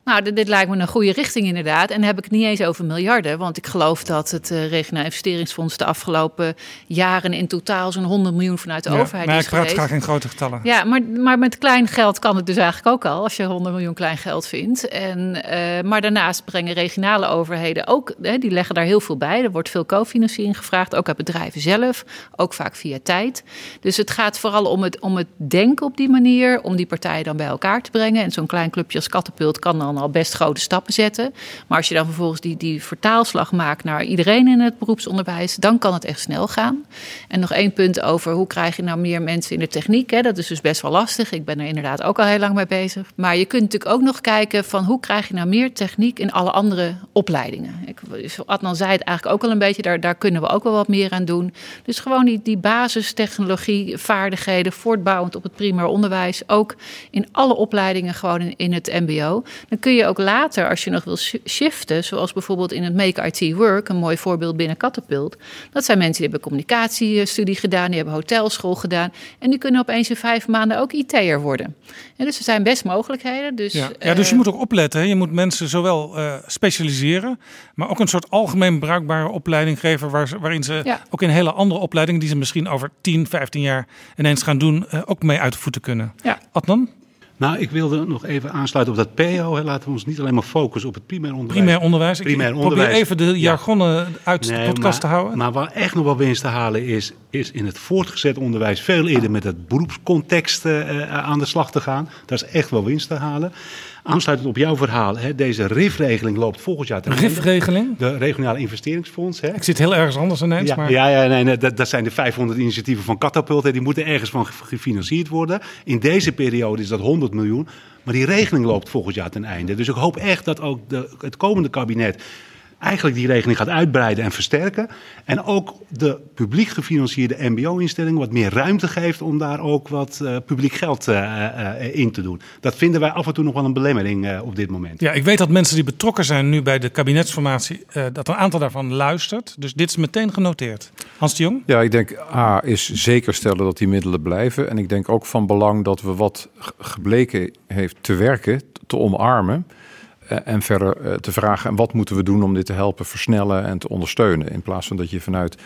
Nou, dit, dit lijkt me een goede richting inderdaad. En dan heb ik het niet eens over miljarden. Want ik geloof dat het eh, Regionaal Investeringsfonds de afgelopen jaren in totaal zo'n 100 miljoen vanuit de Ja, overheid maar is ik praat graag in grote getallen. Ja, maar, maar met klein geld kan het dus eigenlijk ook al, als je 100 miljoen klein geld vindt. En, eh, maar daarnaast brengen regionale overheden ook, hè, die leggen daar heel veel bij. Er wordt veel cofinanciering gevraagd, ook uit bedrijven zelf, ook vaak via tijd. Dus het gaat vooral om het, om het denken op die manier, om die partijen dan bij elkaar te brengen. En zo'n klein clubje als Catapult kan dan al best grote stappen zetten. Maar als je dan vervolgens die, die vertaalslag maakt naar iedereen in het beroepsonderwijs, dan kan het echt snel gaan. En nog één punt over hoe krijg je nou meer mensen in de techniek. Hè? Dat is dus best wel lastig. Ik ben er inderdaad ook al heel lang mee bezig. Maar je kunt natuurlijk ook nog kijken van hoe krijg je nou meer techniek in alle andere opleidingen. Ik, Adnan zei het eigenlijk ook al een beetje, daar, daar kunnen we ook wel wat meer aan doen. Dus gewoon die, die basistechnologie, vaardigheden, voortbouwend op het primair onderwijs. Ook in alle opleidingen gewoon in, in het mbo. Dan kun je ook later, als je nog wil shi- shiften, zoals bijvoorbeeld in het Make IT Work, een mooi voorbeeld binnen Catapult. Dat zijn mensen die hebben communicatiestudie gedaan, die hebben hotelschool gedaan. En die kunnen opeens in vijf maanden ook IT'er worden. En dus er zijn best mogelijkheden. Dus, Ja, ja, dus je eh, moet ook opletten. Hè. Je moet mensen zowel eh, specialiseren, maar ook een soort algemeen bruikbare opleiding geven. Waar, ze- waarin ze Ja. ook in hele andere opleidingen, die ze misschien over 10, 15 jaar ineens gaan doen, eh, ook mee uit de voeten kunnen. Ja. Adnan, Nou, ik wilde nog even aansluiten op dat PO. Hè. Laten we ons niet alleen maar focussen op het primair onderwijs. primair onderwijs. Ik- Primair ik probeer onderwijs. even de Ja. jargonnen uit de Nee, podcast maar, te houden. Maar waar echt nog wel winst te halen is, is in het voortgezet onderwijs veel eerder met het beroepscontext eh, eh, aan de slag te gaan. Daar is echt wel winst te halen. Aansluitend op jouw verhaal, hè, deze RIF-regeling loopt volgend jaar ten einde. RIF-regeling. De Regionale Investeringsfonds. Hè. Ik zit heel ergens anders ineens, Ja, maar ja, ja nee, nee, dat, dat zijn de 500 initiatieven van Catapult. hè. Die moeten ergens van ge- gefinancierd worden. In deze periode is dat 100 miljoen. Maar die regeling loopt volgend jaar ten einde. Dus ik hoop echt dat ook de, het komende kabinet eigenlijk die regeling gaat uitbreiden en versterken. En ook de publiek gefinancierde mbo-instelling wat meer ruimte geeft om daar ook wat eh, publiek geld eh, eh, in te doen. Dat vinden wij af en toe nog wel een belemmering eh, op dit moment. Ja, ik weet dat mensen die betrokken zijn nu bij de kabinetsformatie, eh, dat een aantal daarvan luistert. Dus dit is meteen genoteerd. Hans de Jong? Ja, ik denk A is zeker stellen dat die middelen blijven. En ik denk ook van belang dat we wat gebleken heeft te werken, te omarmen. Eh, En verder eh, te vragen, en wat moeten we doen om dit te helpen versnellen en te ondersteunen? In plaats van dat je vanuit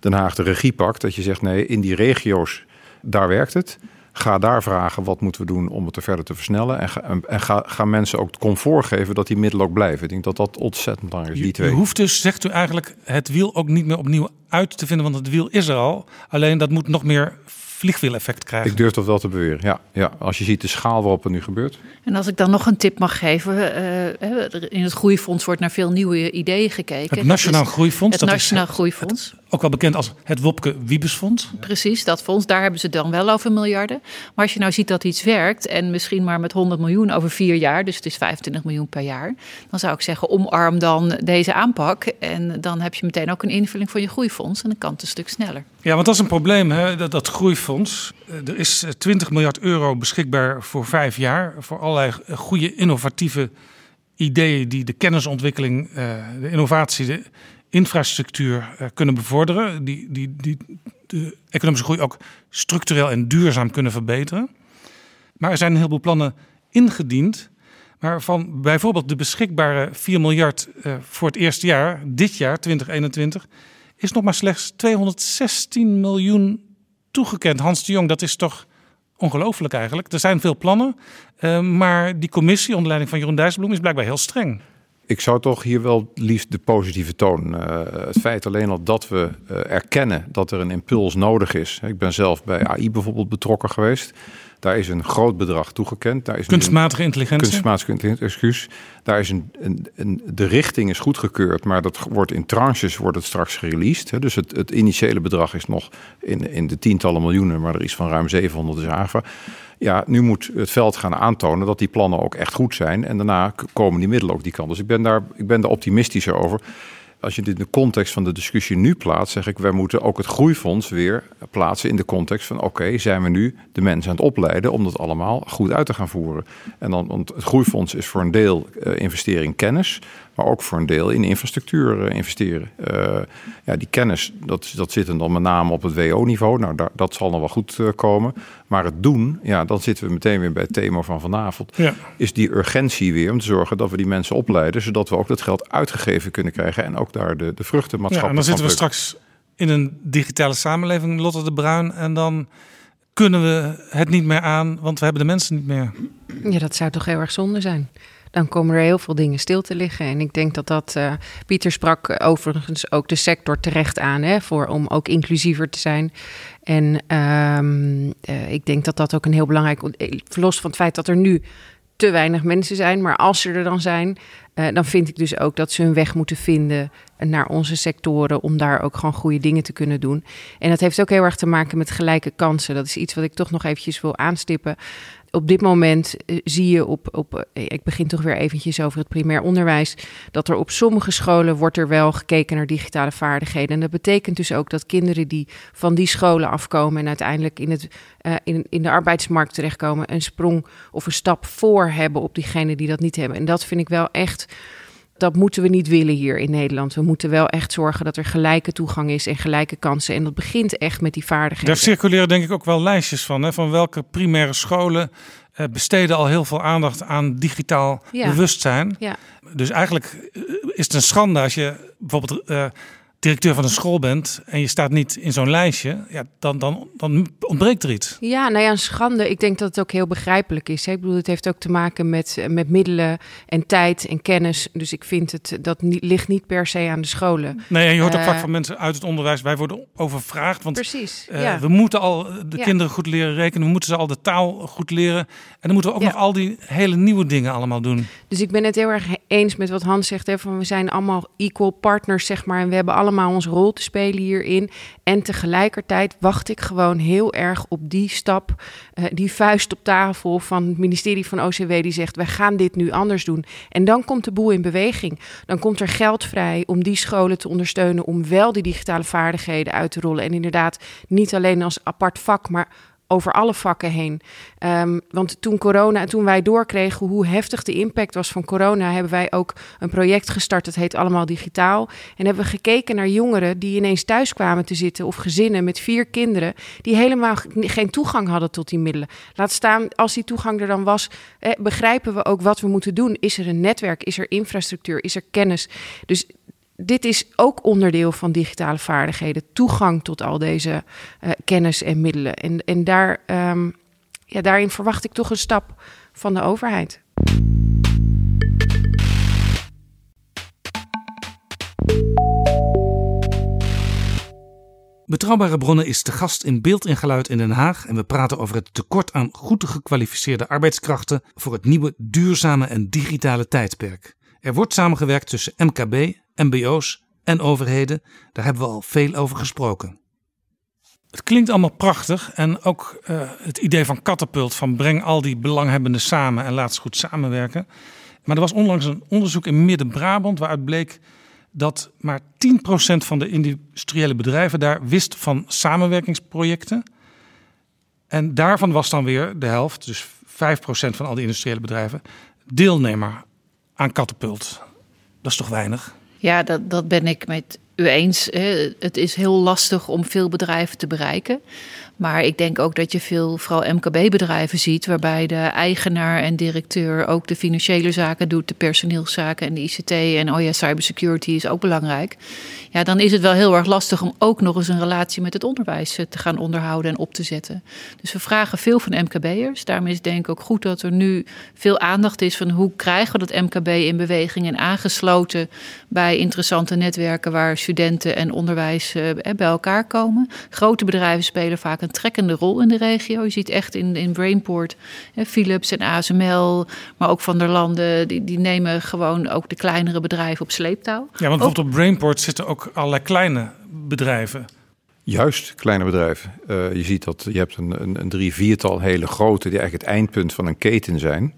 Den Haag de regie pakt. Dat je zegt, nee, in die regio's, daar werkt het. Ga daar vragen, wat moeten we doen om het er verder te versnellen? En ga, en- ga, ga mensen ook het comfort geven dat die middelen ook blijven. Ik denk dat dat ontzettend belangrijk is, die je twee. hoeft dus, zegt u eigenlijk, het wiel ook niet meer opnieuw uit te vinden, want het wiel is er al. Alleen dat moet nog meer vliegwiel-effect krijgen. Ik durf dat wel te beweren, ja. ja. Als je ziet de schaal waarop het nu gebeurt. En als ik dan nog een tip mag geven. eh, in het Groeifonds wordt naar veel nieuwe ideeën gekeken. Het Nationaal Dat is Groeifonds, Het dat is Nationaal Groeifonds. ook wel bekend als het Wopke Wiebesfonds. Precies, dat fonds, daar hebben ze dan wel over miljarden. Maar als je nou ziet dat iets werkt en misschien maar met 100 miljoen over vier jaar, dus het is 25 miljoen per jaar, dan zou ik zeggen omarm dan deze aanpak en dan heb je meteen ook een invulling van je groeifonds en dan kan het een stuk sneller. Ja, want dat is een probleem, hè? Dat, dat groeifonds. Eh, Er is eh, 20 miljard euro beschikbaar voor vijf jaar. Voor allerlei eh, goede innovatieve ideeën die de kennisontwikkeling, eh, de innovatie, de infrastructuur eh, kunnen bevorderen. Die, die, die de economische groei ook structureel en duurzaam kunnen verbeteren. Maar er zijn een heleboel plannen ingediend. Maar van bijvoorbeeld de beschikbare 4 miljard eh, voor het eerste jaar, dit jaar 2021, is nog maar slechts 216 miljoen toegekend. Hans de Jong, dat is toch ongelooflijk eigenlijk. Er zijn veel plannen, eh, maar die commissie onder leiding van Jeroen Dijsselbloem is blijkbaar heel streng. Ik zou toch hier wel liefst de positieve toon. eh, het feit alleen al dat we eh, erkennen dat er een impuls nodig is. Ik ben zelf bij AI bijvoorbeeld betrokken geweest. Daar is een groot bedrag toegekend. Daar is kunstmatige intelligentie. Kunstmatige intelligentie, excuus. Daar is een, een, een, de richting is goedgekeurd, maar dat wordt in tranches wordt het straks released. Hè. Dus het, het initiële bedrag is nog in, in de tientallen miljoenen, maar er is van ruim 700 is aangevangen. Ja, nu moet het veld gaan aantonen dat die plannen ook echt goed zijn. En daarna komen die middelen ook die kant. Dus ik ben daar, ik ben daar optimistischer over als je dit in de context van de discussie nu plaatst, zeg ik, wij moeten ook het groeifonds weer plaatsen in de context van oké, zijn we nu de mensen aan het opleiden om dat allemaal goed uit te gaan voeren. En dan, want het groeifonds is voor een deel uh, investering in kennis, maar ook voor een deel in infrastructuur uh, investeren. Uh, ja, die kennis, dat, dat zit dan met name op het WO-niveau. Nou, daar, dat zal nog wel goed komen. Maar het doen, ja, dan zitten we meteen weer bij het thema van vanavond. Ja. Is die urgentie weer om te zorgen dat we die mensen opleiden, zodat we ook dat geld uitgegeven kunnen krijgen en ook daar de, de vruchten maatschappelijk. Ja, en dan zitten we straks in een digitale samenleving, Lotte de Bruin, en dan kunnen we het niet meer aan, want we hebben de mensen niet meer. Ja, dat zou toch heel erg zonde zijn dan komen er heel veel dingen stil te liggen. En ik denk dat dat. Uh, Pieter sprak overigens ook de sector terecht aan, hè, voor, om ook inclusiever te zijn. En um, uh, ik denk dat dat ook een heel belangrijk. Los van het feit dat er nu te weinig mensen zijn, maar als ze er dan zijn, uh, dan vind ik dus ook dat ze hun weg moeten vinden naar onze sectoren om daar ook gewoon goede dingen te kunnen doen. En dat heeft ook heel erg te maken met gelijke kansen. Dat is iets wat ik toch nog eventjes wil aanstippen op dit moment eh, zie je op, op, eh, ik begin toch weer eventjes over het primair onderwijs, dat er op sommige scholen wordt er wel gekeken naar digitale vaardigheden. En dat betekent dus ook dat kinderen die van die scholen afkomen en uiteindelijk in, het, uh, in, in de arbeidsmarkt terechtkomen, een sprong of een stap voor hebben op diegenen die dat niet hebben. En dat vind ik wel echt dat moeten we niet willen hier in Nederland. We moeten wel echt zorgen dat er gelijke toegang is en gelijke kansen. En dat begint echt met die vaardigheden. Daar circuleren denk ik ook wel lijstjes van. Hè, van welke primaire scholen uh, besteden al heel veel aandacht aan digitaal bewustzijn. Ja. Dus eigenlijk eh, is het een schande als je bijvoorbeeld uh, directeur van een school bent en je staat niet in zo'n lijstje, ja, dan, dan, dan ontbreekt er iets. Ja, nou ja, een schande. Ik denk dat het ook heel begrijpelijk is. Hè? Ik bedoel, het heeft ook te maken met, met middelen en tijd en kennis. Dus ik vind het, dat niet, ligt niet per se aan de scholen. Nee, en je hoort ook uh, vaak van mensen uit het onderwijs, wij worden overvraagd. Want precies, uh, ja. we moeten al de ja. kinderen goed leren rekenen, we moeten ze al de taal goed leren. En dan moeten we ook ja. nog al die hele nieuwe dingen allemaal doen. Dus ik ben het heel erg eens met wat Hans zegt. Hè, van we zijn allemaal equal partners, zeg maar. En we hebben allemaal allemaal onze rol te spelen hierin. En tegelijkertijd wacht ik gewoon heel erg op die stap, uh, die vuist op tafel van het ministerie van OCW die zegt: wij gaan dit nu anders doen. En dan komt de boel in beweging. Dan komt er geld vrij om die scholen te ondersteunen om wel die digitale vaardigheden uit te rollen. En inderdaad, niet alleen als apart vak, maar over alle vakken heen. Um, want toen corona, en toen wij doorkregen hoe heftig de impact was van corona, hebben wij ook een project gestart. Dat heet Allemaal Digitaal. En hebben we gekeken naar jongeren die ineens thuis kwamen te zitten, of gezinnen met vier kinderen, die helemaal geen toegang hadden tot die middelen. Laat staan, als die toegang er dan was, begrijpen we ook wat we moeten doen. Is er een netwerk? Is er infrastructuur? Is er kennis? Dus dit is ook onderdeel van digitale vaardigheden. Toegang tot al deze uh, kennis en middelen. En, en daar, um, ja, daarin verwacht ik toch een stap van de overheid. Betrouwbare bronnen is te gast in beeld en geluid in Den Haag en we praten over het tekort aan goed gekwalificeerde arbeidskrachten voor het nieuwe duurzame en digitale tijdperk. Er wordt samengewerkt tussen MKB, MBO's en overheden. Daar hebben we al veel over gesproken. Het klinkt allemaal prachtig en ook uh, het idee van katapult, van breng al die belanghebbenden samen en laat ze goed samenwerken. Maar er was onlangs een onderzoek in Midden-Brabant waaruit bleek dat maar 10% van de industriële bedrijven daar wist van samenwerkingsprojecten. En daarvan was dan weer de helft, dus 5% van al die industriële bedrijven, deelnemer aan katapult. Dat is toch weinig? Ja, dat, dat ben ik met u eens. Het is heel lastig om veel bedrijven te bereiken. Maar ik denk ook dat je veel, vooral MKB-bedrijven ziet, waarbij de eigenaar en directeur ook de financiële zaken doet, de personeelszaken en de ICT. En oh ja, cybersecurity is ook belangrijk. Ja, dan is het wel heel erg lastig om ook nog eens een relatie met het onderwijs eh, te gaan onderhouden en op te zetten. Dus we vragen veel van MKB'ers. Daarom is denk ik ook goed dat er nu veel aandacht is van hoe krijgen we dat MKB in beweging en aangesloten bij interessante netwerken waar studenten en onderwijs eh, bij elkaar komen. Grote bedrijven spelen vaak een trekkende rol in de regio. Je ziet echt in, in Brainport, eh, Philips en ASML, maar ook Van der Landen, die, die nemen gewoon ook de kleinere bedrijven op sleeptouw. Ja, want bijvoorbeeld op Brainport zitten ook allerlei kleine bedrijven. Juist, kleine bedrijven. Uh, je ziet dat je hebt een, een, een drie, viertal hele grote, die eigenlijk het eindpunt van een keten zijn.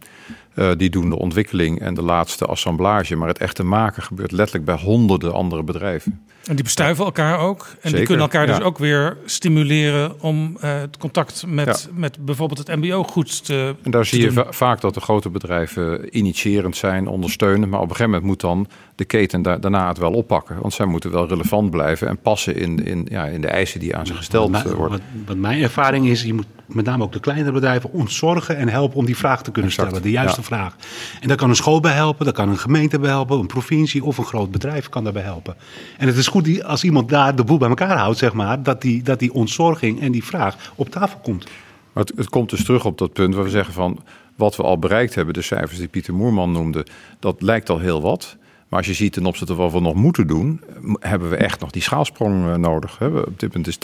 Uh, die doen de ontwikkeling en de laatste assemblage. Maar het echte maken gebeurt letterlijk bij honderden andere bedrijven. En die bestuiven elkaar ook. En Zeker, die kunnen elkaar dus ook weer stimuleren om uh, het contact met, Ja. met bijvoorbeeld het MBO goed te. En daar te zie je va- vaak dat de grote bedrijven initiërend zijn, ondersteunend. Maar op een gegeven moment moet dan de keten da- daarna het wel oppakken. Want zij moeten wel relevant blijven en passen in, in, ja, in de eisen die aan ze gesteld Wat, eh, worden. wat, wat mijn ervaring is, je moet met name ook de kleinere bedrijven ontzorgen en helpen om die vraag te kunnen Exact, stellen, de juiste ja. vraag. En daar kan een school bij helpen, daar kan een gemeente bij helpen, een provincie of een groot bedrijf kan daarbij helpen. En het is goed die, als iemand daar de boel bij elkaar houdt, zeg maar, dat die, dat die ontzorging en die vraag op tafel komt. Maar het, het komt dus terug op dat punt waar we zeggen van wat we al bereikt hebben, de cijfers die Pieter Moerman noemde, dat lijkt al heel wat. Maar als je ziet ten opzichte van wat we nog moeten doen, hebben we echt nog die schaalsprong eh, nodig. Op dit moment is 80%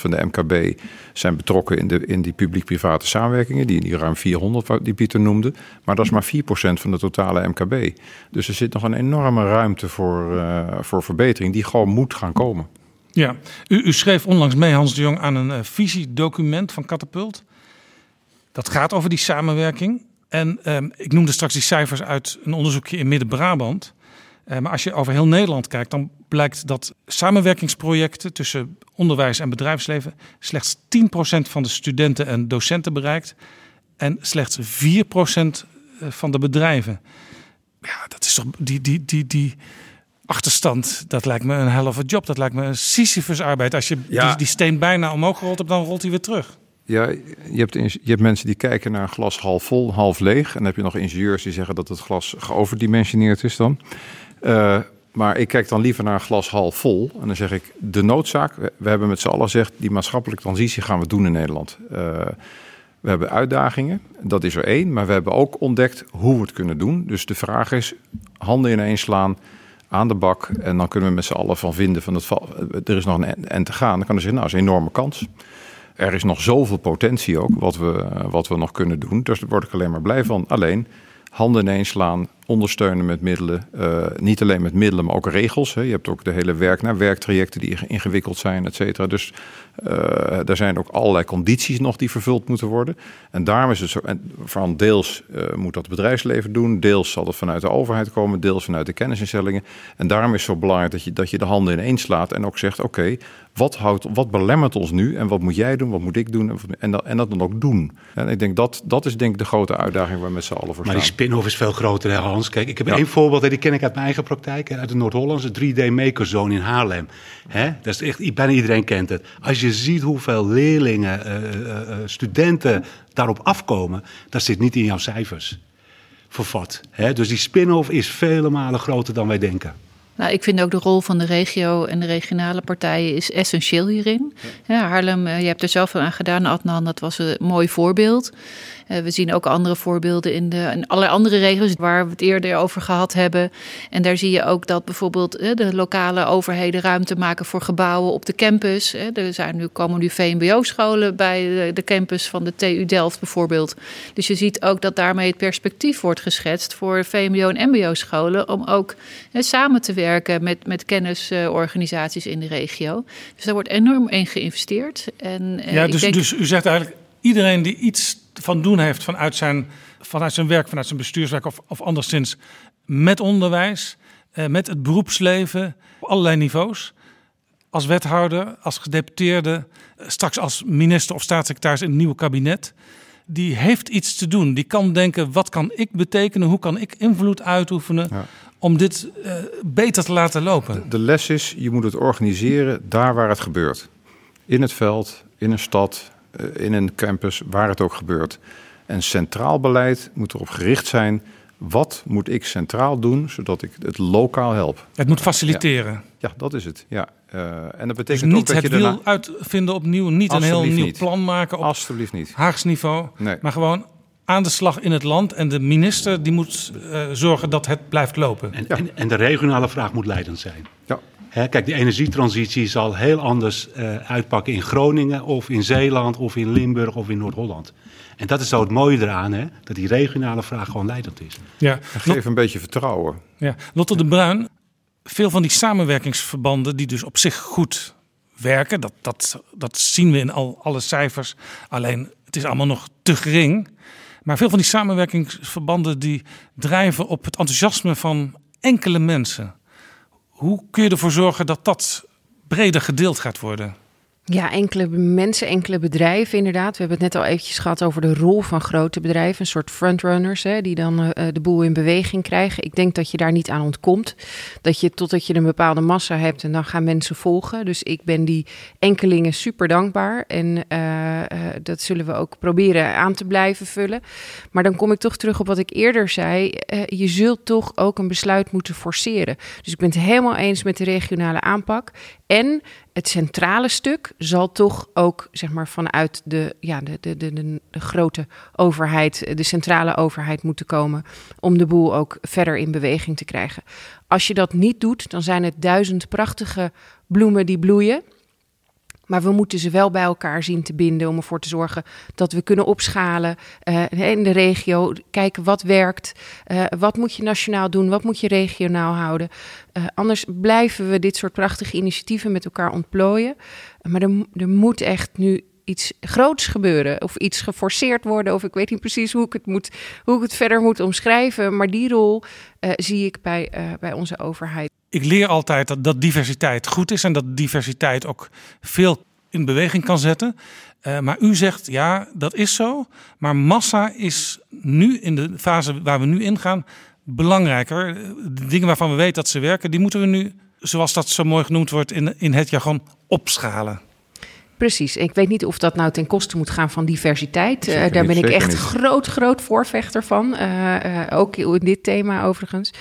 van de MKB zijn betrokken in, de, in die publiek-private samenwerkingen, die, die ruim 400 wa- die Pieter noemde. Maar dat is maar 4% van de totale MKB. Dus er zit nog een enorme ruimte voor, eh, voor verbetering die gewoon moet gaan komen. Ja, u, u schreef onlangs mee, Hans de Jong, aan een eh, visiedocument van Catapult. Dat gaat over die samenwerking. En ehm, ik noemde straks die cijfers uit een onderzoekje in Midden-Brabant. Eh, maar als je over heel Nederland kijkt, dan blijkt dat samenwerkingsprojecten tussen onderwijs en bedrijfsleven slechts 10% van de studenten en docenten bereikt. En slechts 4% van de bedrijven. Ja, dat is toch die, die, die, die achterstand. Dat lijkt me een hell of a job. Dat lijkt me een Sisyphus-arbeid. Als je Ja. die, die steen bijna omhoog gerold hebt, dan rolt hij weer terug. Ja, je hebt, je hebt mensen die kijken naar een glas half vol, half leeg. En dan heb je nog ingenieurs die zeggen dat het glas geoverdimensioneerd is dan. Eh, maar ik kijk dan liever naar een glas half vol. En dan zeg ik, de noodzaak. We, hebben met z'n allen gezegd, die maatschappelijke transitie gaan we doen in Nederland. Eh, we hebben uitdagingen, dat is er één. Maar we hebben ook ontdekt hoe we het kunnen doen. Dus de vraag is, handen ineens slaan aan de bak. En dan kunnen we met z'n allen van vinden van het. Er is nog een en- te gaan. Dan kan er zeggen, nou, is een enorme kans. Er is nog zoveel potentie ook wat we, wat we nog kunnen doen. Dus daar word ik alleen maar blij van. Alleen handen ineens slaan, ondersteunen met middelen. Eh, niet alleen met middelen, maar ook regels. Hè. Je hebt ook de hele werk naar werktrajecten die ingewikkeld zijn, et cetera. Dus eh er zijn ook allerlei condities nog die vervuld moeten worden. En daarom is het zo. Van deels eh, moet dat bedrijfsleven doen, deels zal het vanuit de overheid komen, deels vanuit de kennisinstellingen. En daarom is het zo belangrijk dat je, dat je de handen ineens slaat en ook zegt: oké, wat, houdt, wat belemmert ons nu en wat moet jij doen, wat moet ik doen en, en, dat, en dat dan ook doen. En ik denk dat dat is denk ik de grote uitdaging waar we met z'n allen voor Maar die staan. spin-off is veel groter, hè, Hans. Kijk, ik heb Ja. één voorbeeld, hè, die ken ik uit mijn eigen praktijk. Uit de Noord-Hollandse 3D Makerzone in Haarlem. Hè? Dat is echt, bijna iedereen kent het. Als je ziet hoeveel leerlingen, eh, eh, eh, studenten daarop afkomen, dat zit niet in jouw cijfers vervat. Hè? Dus die spin-off is vele malen groter dan wij denken. Nou, ik vind ook de rol van de regio en de regionale partijen is essentieel hierin. Ja, Haarlem, eh, je hebt er zelf aan gedaan, Adnan, dat was een mooi voorbeeld. Eh, we zien ook andere voorbeelden in, de, in allerlei andere regio's waar we het eerder over gehad hebben. En daar zie je ook dat bijvoorbeeld eh, de lokale overheden ruimte maken voor gebouwen op de campus. Eh, Er zijn nu, komen nu VMBO-scholen bij de, de campus van de TU Delft bijvoorbeeld. Dus je ziet ook dat daarmee het perspectief wordt geschetst voor VMBO- en MBO-scholen om ook samen te werken met, met kennisorganisaties in de regio. Dus daar wordt enorm in geïnvesteerd. En, ja, dus, denk- dus u zegt eigenlijk, iedereen die iets van doen heeft vanuit zijn, vanuit zijn werk, vanuit zijn bestuurswerk of, of anderszins met onderwijs, eh, met het beroepsleven, op allerlei niveaus. Als wethouder, als gedeputeerde, eh, straks als minister of staatssecretaris in het nieuwe kabinet. Die heeft iets te doen. Die kan denken, wat kan ik betekenen? Hoe kan ik invloed uitoefenen Ja. om dit eh, beter te laten lopen? De les is, je moet het organiseren daar waar het gebeurt. In het veld, in een stad, in een campus, waar het ook gebeurt. En centraal beleid moet erop gericht zijn... wat moet ik centraal doen, zodat ik het lokaal help. Het moet faciliteren. Ja, dat is het. Ja. Eh, en dat Dus betekent ook niet dat het je wiel daarna... uitvinden opnieuw. Niet een heel nieuw niet. plan maken op Alsjeblieft niet. Haags niveau. Nee. Maar gewoon aan de slag in het land. En de minister die moet eh, zorgen dat het blijft lopen. En, en, en de regionale vraag moet leidend zijn. Ja. Hè, kijk, de energietransitie zal heel anders eh, uitpakken in Groningen of in Zeeland of in Limburg of in Noord-Holland. En dat is zo het mooie eraan, hè, dat die regionale vraag gewoon leidend is. Ja, Geef een beetje vertrouwen. Ja, Lotte de Bruin, veel van die samenwerkingsverbanden die dus op zich goed werken, dat, dat, dat zien we in al alle cijfers. Alleen het is allemaal nog te gering. Maar veel van die samenwerkingsverbanden die drijven op het enthousiasme van enkele mensen. Hoe kun je ervoor zorgen dat dat breder gedeeld gaat worden? Ja, enkele mensen, enkele bedrijven inderdaad. We hebben het net al eventjes gehad over de rol van grote bedrijven. Een soort frontrunners hè, die dan uh, de boel in beweging krijgen. Ik denk dat je daar niet aan ontkomt. Dat je totdat je een bepaalde massa hebt en dan gaan mensen volgen. Dus ik ben die enkelingen super dankbaar. En uh, uh, dat zullen we ook proberen aan te blijven vullen. Maar dan kom ik toch terug op wat ik eerder zei. je zult toch ook een besluit moeten forceren. Dus ik ben het helemaal eens met de regionale aanpak. En het centrale stuk zal toch ook zeg maar, vanuit de, ja, de, de, de, de, grote overheid, de centrale overheid moeten komen. Om de boel ook verder in beweging te krijgen. Als je dat niet doet, dan zijn het duizend prachtige bloemen die bloeien. Maar we moeten ze wel bij elkaar zien te binden om ervoor te zorgen dat we kunnen opschalen uh, in de regio. Kijken wat werkt, uh, wat moet je nationaal doen, wat moet je regionaal houden. Uh, anders blijven we dit soort prachtige initiatieven met elkaar ontplooien. Maar er moet echt nu iets groots gebeuren of iets geforceerd worden. Of ik weet niet precies hoe ik het, moet, hoe ik het verder moet omschrijven. Maar die rol uh, zie ik bij, uh, bij onze overheid. Ik leer altijd dat, dat diversiteit goed is en dat diversiteit ook veel in beweging kan zetten. Uh, maar u zegt ja, dat is zo. Maar massa is nu in de fase waar we nu ingaan belangrijker. De dingen waarvan we weten dat ze werken, die moeten we nu, zoals dat zo mooi genoemd wordt in, in het jargon, opschalen. Precies. Ik weet niet of dat nou ten koste moet gaan van diversiteit. Uh, daar ben ik echt niet. groot, groot voorvechter van. Uh, uh, ook in dit thema overigens.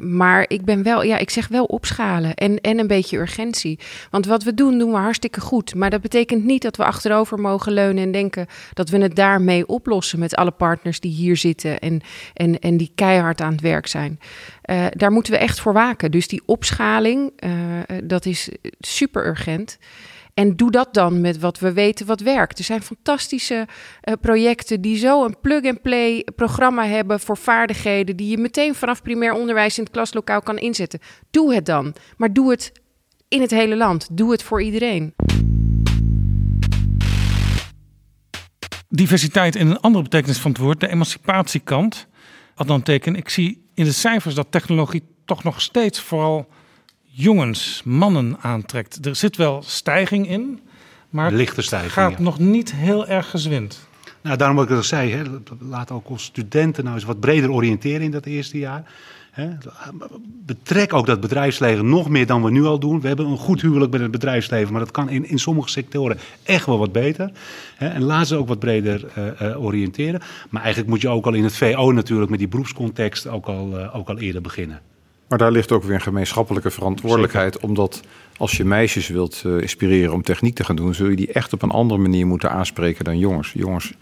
maar ik ben wel, ja, ik zeg wel opschalen en, en een beetje urgentie. Want wat we doen, doen we hartstikke goed. Maar dat betekent niet dat we achterover mogen leunen en denken dat we het daarmee oplossen met alle partners die hier zitten en, en, en die keihard aan het werk zijn. daar moeten we echt voor waken. Dus die opschaling, dat is super urgent. En doe dat dan met wat we weten wat werkt. Er zijn fantastische uh, projecten die zo een plug-and-play programma hebben voor vaardigheden die je meteen vanaf primair onderwijs in het klaslokaal kan inzetten. Doe het dan, maar doe het in het hele land. Doe het voor iedereen. Diversiteit in een andere betekenis van het woord, de emancipatiekant. Wat dan teken, ik zie in de cijfers dat technologie toch nog steeds vooral jongens, mannen aantrekt. Er zit wel stijging in, maar Lichte stijging, het gaat ja. nog niet heel erg gezwind. Nou, daarom wat ik al zei, hè, laat ook ons studenten nou eens wat breder oriënteren in dat eerste jaar. Hè. Betrek ook dat bedrijfsleven nog meer dan we nu al doen. We hebben een goed huwelijk met het bedrijfsleven, maar dat kan in, in sommige sectoren echt wel wat beter. Hè. En laat ze ook wat breder uh, uh, oriënteren. Maar eigenlijk moet je ook al in het VO natuurlijk met die beroepscontext ook al, uh, ook al eerder beginnen. Maar daar ligt ook weer een gemeenschappelijke verantwoordelijkheid. Zeker. Omdat als je meisjes wilt uh, inspireren om techniek te gaan doen, zul je die echt op een andere manier moeten aanspreken dan jongens. Jongens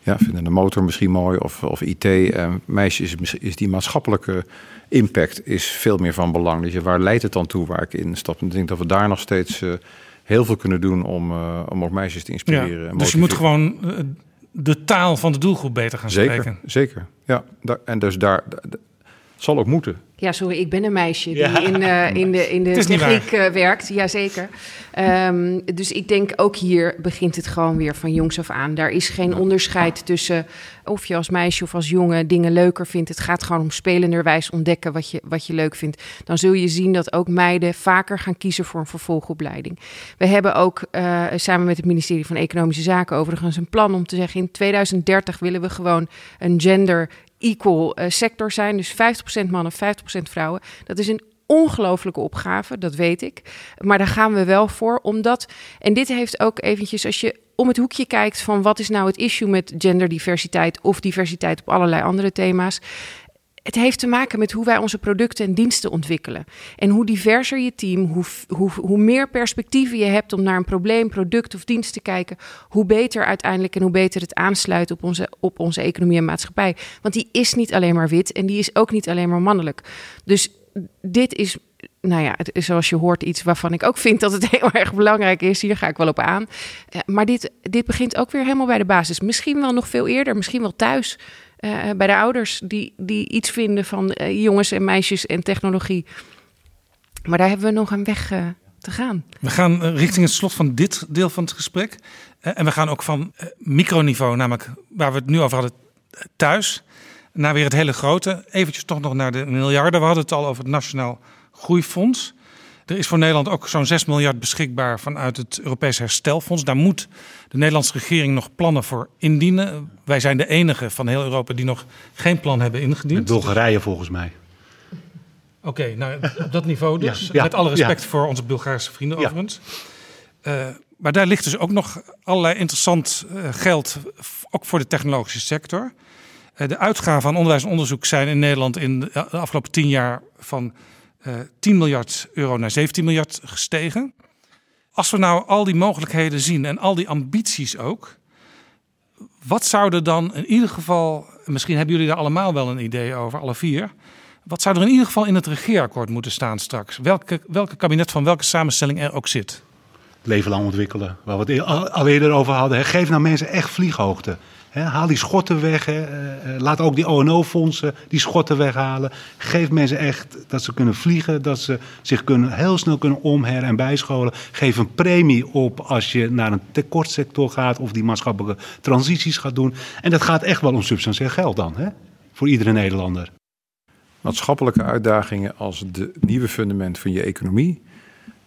ja, vinden de motor misschien mooi of, of IT. Uh, meisjes is, is die maatschappelijke impact is veel meer van belang. Dus waar leidt het dan toe waar ik in stap? En ik denk dat we daar nog steeds uh, heel veel kunnen doen om, om ook meisjes te inspireren. Ja, dus je moet gewoon de taal van de doelgroep beter gaan zeker, spreken. Zeker, ja. Daar, en dus daar, zal ook moeten. Ja, sorry, ik ben een meisje die ja. in, uh, in de, in de techniek uh, werkt. Jazeker. Um, dus ik denk ook hier begint het gewoon weer van jongs af aan. Daar is geen onderscheid tussen of je als meisje of als jongen dingen leuker vindt. Het gaat gewoon om spelenderwijs ontdekken wat je, wat je leuk vindt. Dan zul je zien dat ook meiden vaker gaan kiezen voor een vervolgopleiding. We hebben ook uh, samen met het ministerie van Economische Zaken overigens een plan om te zeggen... in 2030 willen we gewoon een gender equal uh, sector zijn. Dus 50% mannen, 50% vrouwen. Dat is een ongelooflijke opgave, dat weet ik. Maar daar gaan we wel voor, omdat... En dit heeft ook eventjes, als je om het hoekje kijkt... van wat is nou het issue met genderdiversiteit... of diversiteit op allerlei andere thema's... Het heeft te maken met hoe wij onze producten en diensten ontwikkelen. En hoe diverser je team, hoe, hoe, hoe meer perspectieven je hebt om naar een probleem, product of dienst te kijken, hoe beter uiteindelijk en hoe beter het aansluit op onze, op onze economie en maatschappij. Want die is niet alleen maar wit en die is ook niet alleen maar mannelijk. Dus dit is nou ja, het is zoals je hoort iets waarvan ik ook vind dat het heel erg belangrijk is. Hier ga ik wel op aan. Eh, maar dit, dit begint ook weer helemaal bij de basis. Misschien wel nog veel eerder, misschien wel thuis. Eh, bij de ouders die, die iets vinden van eh, jongens en meisjes en technologie. Maar daar hebben we nog een weg eh, te gaan. We gaan richting het slot van dit deel van het gesprek. En we gaan ook van microniveau, namelijk waar we het nu over hadden, thuis, naar weer het hele grote. Eventjes toch nog naar de miljarden. We hadden het al over het Nationaal Groeifonds. Er is voor Nederland ook zo'n 6 miljard beschikbaar vanuit het Europees Herstelfonds. Daar moet de Nederlandse regering nog plannen voor indienen. Wij zijn de enige van heel Europa die nog geen plan hebben ingediend. Met Bulgarije volgens mij. Oké, nou op dat niveau dus. Ja, ja, Met alle respect ja. voor onze Bulgaarse vrienden overigens. Eh, maar daar ligt dus ook nog allerlei interessant eh, geld, ook voor de technologische sector. Eh, de uitgaven aan onderwijs en onderzoek zijn in Nederland in de afgelopen tien jaar van 10 miljard euro naar 17 miljard gestegen. Als we nou al die mogelijkheden zien en al die ambities ook, wat zouden dan in ieder geval, misschien hebben jullie daar allemaal wel een idee over, alle vier. Wat zou er in ieder geval in het regeerakkoord moeten staan straks? Welke, welke kabinet van welke samenstelling er ook zit? Leven lang ontwikkelen. Waar we het e- al, eerder over hadden. Geef nou mensen echt vlieghoogte. Haal die schotten weg. Eh, eh, laat ook die ONO-fondsen die schotten weghalen. Geef mensen echt dat ze kunnen vliegen. Dat ze zich kunnen, heel snel kunnen omher- en bijscholen. Geef een premie op als je naar een tekortsector gaat. Of die maatschappelijke transities gaat doen. En dat gaat echt wel om substantieel geld dan. Hè? Voor iedere Nederlander. maatschappelijke uitdagingen als de nieuwe fundament van je economie.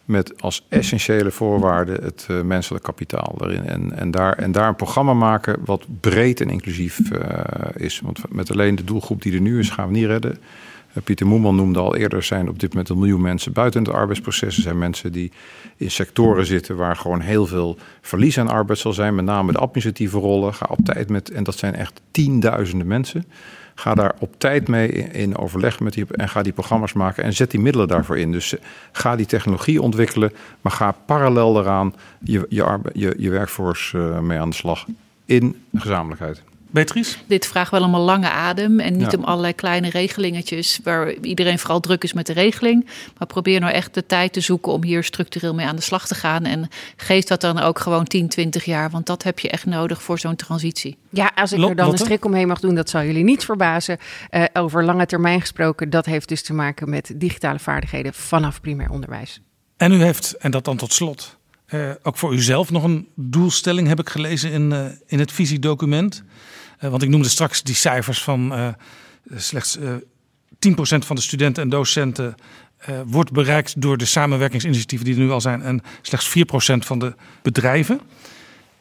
Met als essentiële voorwaarde het eh, menselijk kapitaal erin. En, en, daar, en daar een programma maken wat breed en inclusief eh, is. Want met alleen de doelgroep die er nu is, gaan we niet redden. Eh, Pieter Moeman noemde al eerder, zijn op dit moment een miljoen mensen buiten het arbeidsproces. Er zijn mensen die in sectoren zitten waar gewoon heel veel verlies aan arbeid zal zijn. Met name de administratieve rollen. Ga op tijd met, en dat zijn echt tienduizenden mensen. Ga daar op tijd mee in, overleg met die en ga die programma's maken en zet die middelen daarvoor in. Dus eh, ga die technologie ontwikkelen, maar ga parallel daaraan je, je, je, je werkforce eh, mee aan de slag in gezamenlijkheid. Beatrice? Dit vraagt wel om een lange adem en niet Ja. om allerlei kleine regelingetjes waar iedereen vooral druk is met de regeling. Maar probeer nou echt de tijd te zoeken om hier structureel mee aan de slag te gaan. En geef dat dan ook gewoon 10, 20 jaar, want dat heb je echt nodig voor zo'n transitie. Ja, als ik er dan een strik omheen mag doen, dat zal jullie niet verbazen. Eh, over lange termijn gesproken, dat heeft dus te maken met digitale vaardigheden vanaf primair onderwijs. En u heeft, en dat dan tot slot, eh, ook voor uzelf nog een doelstelling, heb ik gelezen in, eh, in het visiedocument. Eh, want ik noemde straks die cijfers van eh, slechts eh 10% van de studenten en docenten eh, wordt bereikt door de samenwerkingsinitiatieven die er nu al zijn. En slechts 4% van de bedrijven.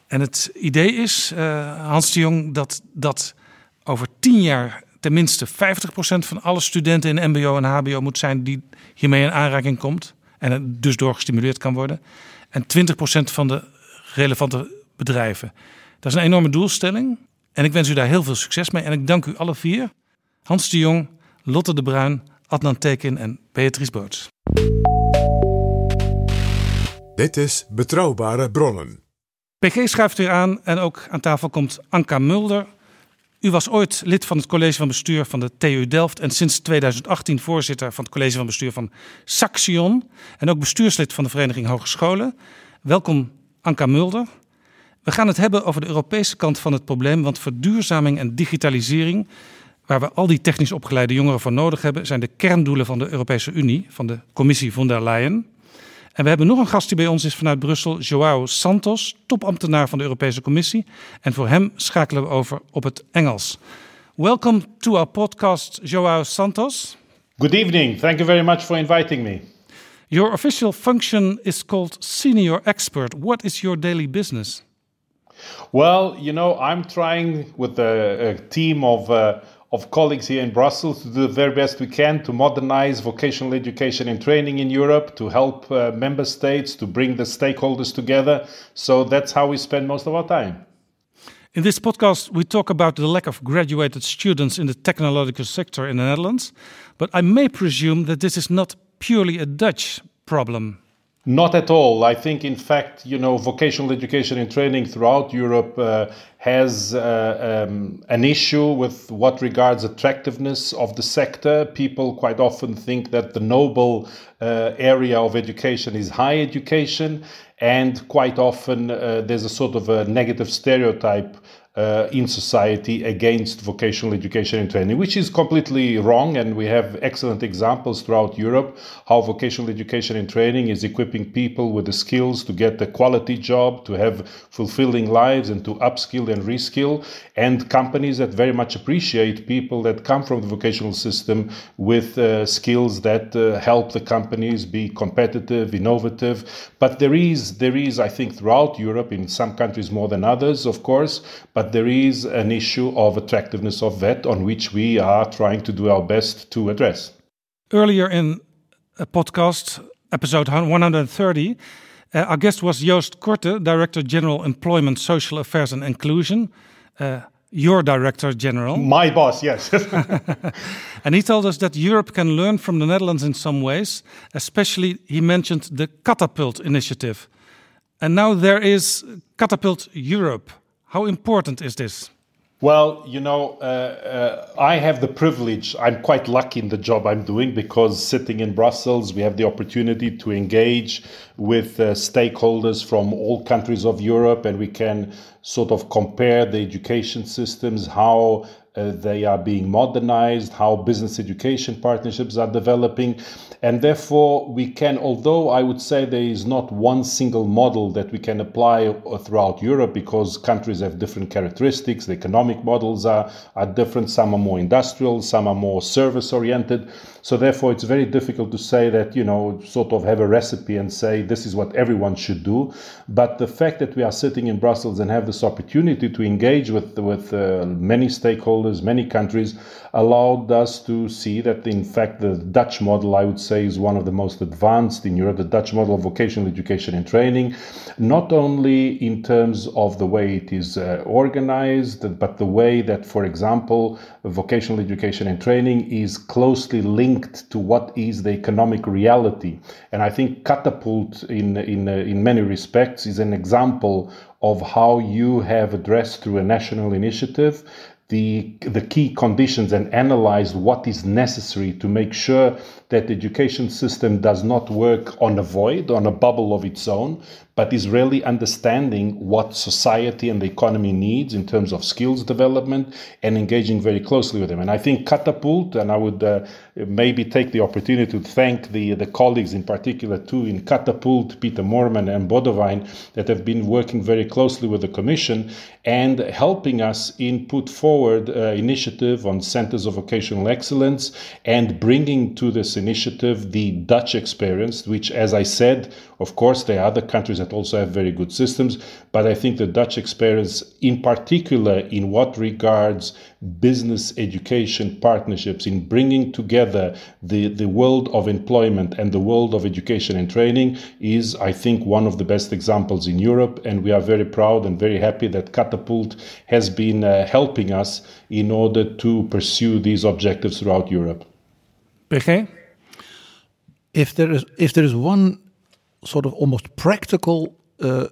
En het idee is, eh, Hans de Jong, dat, dat over 10 jaar tenminste 50% van alle studenten in MBO en HBO moet zijn die hiermee in aanraking komt. En dus door gestimuleerd kan worden. En 20% van de relevante bedrijven. Dat is een enorme doelstelling. En ik wens u daar heel veel succes mee. En ik dank u alle vier. Hans de Jong, Lotte de Bruin, Adnan Tekin en Beatrice Boots. Dit is Betrouwbare Bronnen. PG schuift weer aan en ook aan tafel komt Anka Mulder. U was ooit lid van het college van bestuur van de TU Delft en sinds 2018 voorzitter van het college van bestuur van Saxion en ook bestuurslid van de Vereniging Hogescholen. Welkom Anka Mulder. We gaan het hebben over de Europese kant van het probleem, want verduurzaming en digitalisering, waar we al die technisch opgeleide jongeren voor nodig hebben, zijn de kerndoelen van de Europese Unie, van de Commissie von der Leyen. En we hebben nog een gast die bij ons is vanuit Brussel, João Santos, topambtenaar van de Europese Commissie. En voor hem schakelen we over op het Engels. Welcome to our podcast, João Santos. Good evening. Thank you very much for inviting me. Your official function is called senior expert. What is your daily business? Well, you know, I'm trying with a, a team of uh, of colleagues here in Brussels to do the very best we can to modernize vocational education and training in Europe, to help uh, member states, to bring the stakeholders together. So that's how we spend most of our time. In this podcast, we talk about the lack of graduated students in the technological sector in the Netherlands. But I may presume that this is not purely a Dutch problem. Not at all. I think, in fact, you know, vocational education and training throughout Europe uh, has uh, um, an issue with what regards attractiveness of the sector. People quite often think that the noble uh, area of education is high education, and quite often uh, there's a sort of a negative stereotype uh, in society against vocational education and training, which is completely wrong. And we have excellent examples throughout Europe how vocational education and training is equipping people with the skills to get a quality job, to have fulfilling lives, and to upskill and reskill. And companies that very much appreciate people that come from the vocational system with uh, skills that uh, help the companies be competitive, innovative. But there is, there is, I think, throughout Europe, in some countries more than others, of course, but there is an issue of attractiveness of VET on which we are trying to do our best to address. Earlier in a podcast, episode 130, uh, our guest was Joost Korte, Director General Employment, Social Affairs and Inclusion. Uh, your Director General. My boss, yes. and he told us that Europe can learn from the Netherlands in some ways, especially he mentioned the Catapult initiative. And now there is Catapult Europe. How important is this? Well, you know, uh, uh, I have the privilege, I'm quite lucky in the job I'm doing because sitting in Brussels, we have the opportunity to engage with uh, stakeholders from all countries of Europe and we can sort of compare the education systems, how uh, they are being modernized, how business education partnerships are developing. And therefore, we can, although I would say there is not one single model that we can apply throughout Europe because countries have different characteristics, the economic models are, are different, some are more industrial, some are more service oriented. So therefore, it's very difficult to say that, you know, sort of have a recipe and say this is what everyone should do. But the fact that we are sitting in Brussels and have this opportunity to engage with, with uh, many stakeholders, many countries, allowed us to see that, in fact, the Dutch model, I would say, is one of the most advanced in Europe, the Dutch model of vocational education and training, not only in terms of the way it is uh, organized, but the way that, for example, vocational education and training is closely linked to what is the economic reality. And I think Catapult, in, in, uh, in many respects, is an example of how you have addressed through a national initiative the, the key conditions and analyze what is necessary to make sure that the education system does not work on a void, on a bubble of its own, but is really understanding what society and the economy needs in terms of skills development and engaging very closely with them. And I think Catapult, and I would uh, maybe take the opportunity to thank the, the colleagues in particular too in Catapult, Peter Morman and Bodovine, that have been working very closely with the Commission and helping us in put forward uh, initiative on centers of vocational excellence and bringing to this initiative the Dutch experience, which, as I said, of course, there are other countries that also have very good systems, but I think the Dutch experience, in particular, in what regards business education partnerships, in bringing together the, the world of employment and the world of education and training, is, I think, one of the best examples in Europe. And we are very proud and very happy that Catapult has been uh, helping us in order to pursue these objectives throughout Europe. PG? If there is if there is one sort of almost practical uh,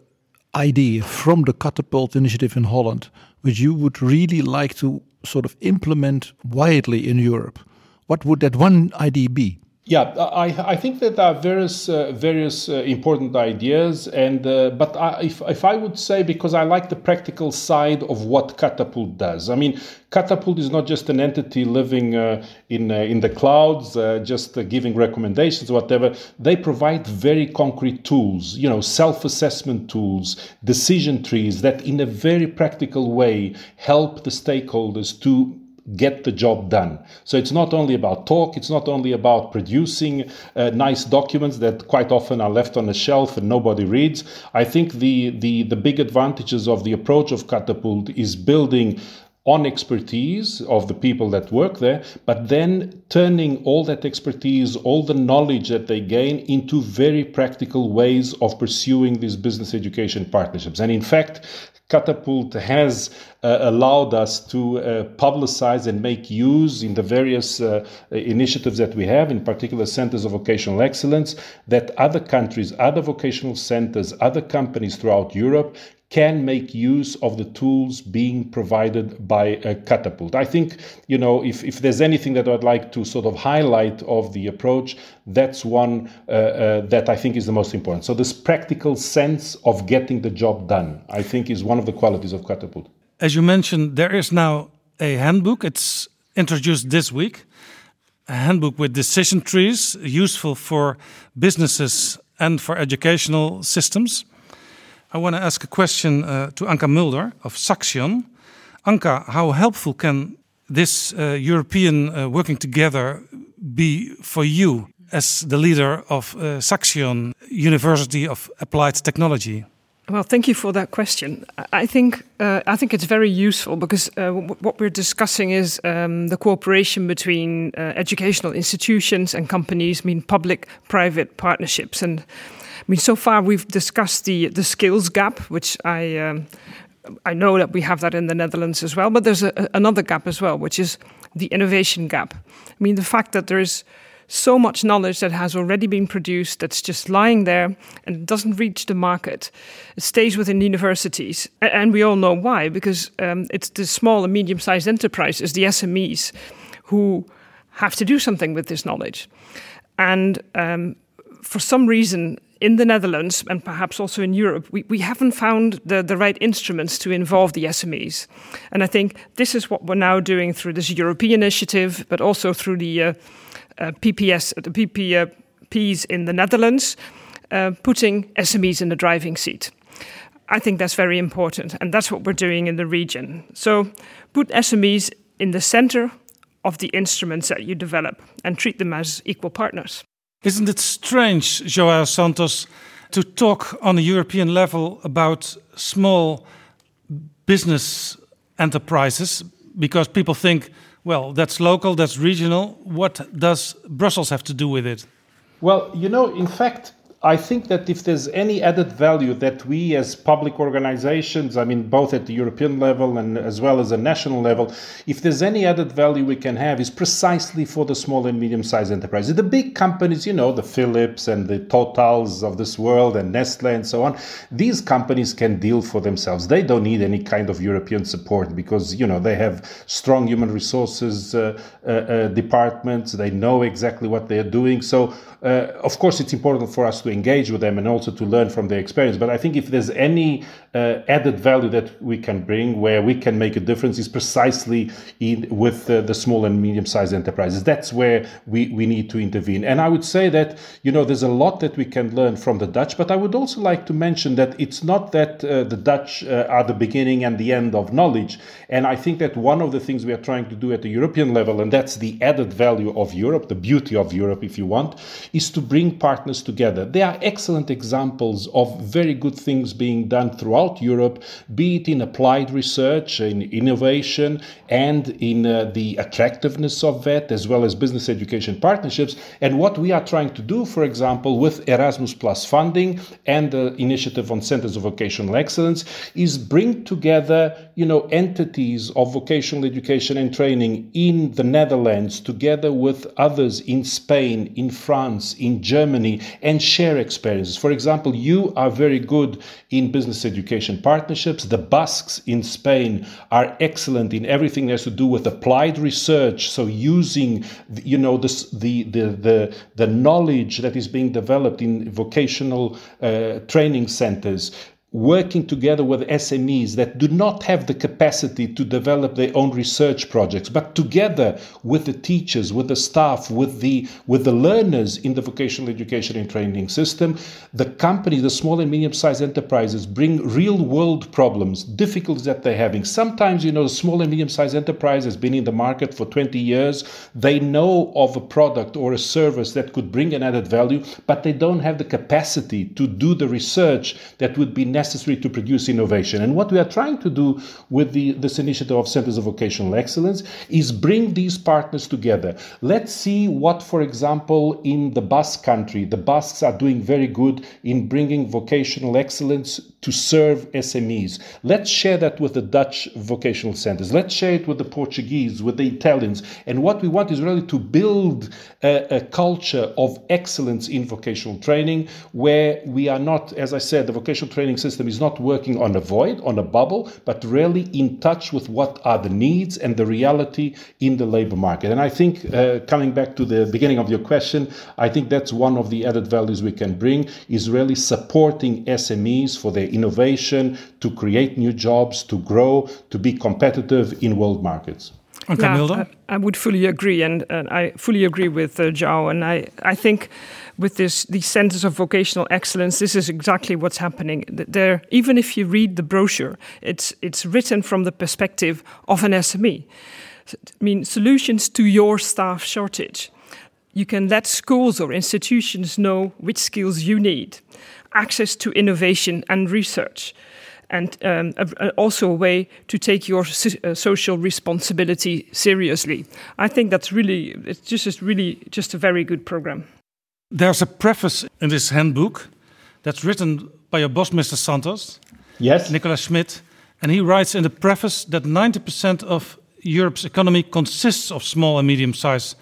idea from the Catapult initiative in Holland, which you would really like to sort of implement widely in Europe, what would that one idea be? Yeah, I, I think that there are various uh, various uh, important ideas, and uh, but I, if if I would say because I like the practical side of what Catapult does. I mean, Catapult is not just an entity living uh, in uh, in the clouds, uh, just giving recommendations, whatever. They provide very concrete tools, you know, self-assessment tools, decision trees that, in a very practical way, help the stakeholders to get the job done. So it's not only about talk, it's not only about producing uh, nice documents that quite often are left on a shelf and nobody reads. I think the, the, the big advantages of the approach of Catapult is building on expertise of the people that work there, but then turning all that expertise, all the knowledge that they gain into very practical ways of pursuing these business education partnerships. And in fact, Catapult has uh, allowed us to uh, publicize and make use in the various uh, initiatives that we have, in particular centers of vocational excellence, that other countries, other vocational centers, other companies throughout Europe can make use of the tools being provided by Catapult. I think, you know, if, if there's anything that I'd like to sort of highlight of the approach, that's one uh, uh, that I think is the most important. So, this practical sense of getting the job done, I think, is one of the qualities of Catapult. As you mentioned, there is now a handbook. It's introduced this week. A handbook with decision trees, useful for businesses and for educational systems. I want to ask a question uh, to Anka Mulder of Saxion. Anka, how helpful can this uh, European uh, working together be for you as the leader of uh, Saxion University of Applied Technology? Well, thank you for that question. I think uh, I think it's very useful because uh, what we're discussing is um, the cooperation between uh, educational institutions and companies, I mean public-private partnerships, and I mean so far we've discussed the the skills gap, which I. Um, I know that we have that in the Netherlands as well, but there's a, another gap as well, which is the innovation gap. I mean, the fact that there is so much knowledge that has already been produced that's just lying there and doesn't reach the market. It stays within universities. And we all know why, because um, it's the small and medium sized enterprises, the SMEs, who have to do something with this knowledge. And um, for some reason, in the Netherlands and perhaps also in Europe, we, we haven't found the, the right instruments to involve the SMEs. And I think this is what we're now doing through this European initiative, but also through the uh, uh, PPS, the PPPs in the Netherlands, uh, putting SMEs in the driving seat. I think that's very important, and that's what we're doing in the region. So, put SMEs in the center of the instruments that you develop and treat them as equal partners. Isn't it strange, Joao Santos, to talk on a European level about small business enterprises because people think, well, that's local, that's regional. What does Brussels have to do with it? Well, you know, in fact, I think that if there's any added value that we as public organizations, I mean, both at the European level and as well as a national level, if there's any added value we can have is precisely for the small and medium sized enterprises. The big companies, you know, the Philips and the Totals of this world and Nestle and so on, these companies can deal for themselves. They don't need any kind of European support because, you know, they have strong human resources uh, uh, uh, departments, they know exactly what they're doing. So, uh, of course, it's important for us to engage with them and also to learn from their experience. But I think if there's any uh, added value that we can bring where we can make a difference is precisely in, with uh, the small and medium sized enterprises. That's where we, we need to intervene. And I would say that, you know, there's a lot that we can learn from the Dutch, but I would also like to mention that it's not that uh, the Dutch uh, are the beginning and the end of knowledge. And I think that one of the things we are trying to do at the European level, and that's the added value of Europe, the beauty of Europe, if you want, is to bring partners together. There are excellent examples of very good things being done throughout throughout Europe, be it in applied research, in innovation, and in uh, the attractiveness of that, as well as business education partnerships. And what we are trying to do, for example, with Erasmus Plus funding and the initiative on centers of vocational excellence, is bring together, you know, entities of vocational education and training in the Netherlands together with others in Spain, in France, in Germany, and share experiences. For example, you are very good in business education partnerships. The Basques in Spain are excellent in everything that has to do with applied research. So using, you know, this, the, the, the, the knowledge that is being developed in vocational uh, training centers working together with SMEs that do not have the capacity to develop their own research projects, but together with the teachers, with the staff, with the with the learners in the vocational education and training system, the companies, the small and medium-sized enterprises bring real-world problems, difficulties that they're having. Sometimes, you know, small and medium-sized enterprise has been in the market for 20 years. They know of a product or a service that could bring an added value, but they don't have the capacity to do the research that would be necessary necessary to produce innovation. And what we are trying to do with the, this initiative of Centers of Vocational Excellence is bring these partners together. Let's see what, for example, in the Basque country, the Basques are doing very good in bringing vocational excellence to serve SMEs. Let's share that with the Dutch vocational centers. Let's share it with the Portuguese, with the Italians. And what we want is really to build a, a culture of excellence in vocational training where we are not, as I said, the vocational training system is not working on a void, on a bubble, but really in touch with what are the needs and the reality in the labor market. And I think, uh, coming back to the beginning of your question, I think that's one of the added values we can bring is really supporting SMEs for their innovation, to create new jobs, to grow, to be competitive in world markets. Yeah, I, I, would fully agree, and, and I fully agree with uh, João. And I, I think with this these centers of vocational excellence, this is exactly what's happening. There, even if you read the brochure, it's it's written from the perspective of an SME. I mean, solutions to your staff shortage. You can let schools or institutions know which skills you need access to innovation and research, and um, a, also a way to take your so, uh, social responsibility seriously. I think that's really, it's just, it's really just a very good program. There's a preface in this handbook that's written by your boss, Mr. Santos. Yes. Nicolas Schmidt. And he writes in the preface that 90% of Europe's economy consists of small and medium sized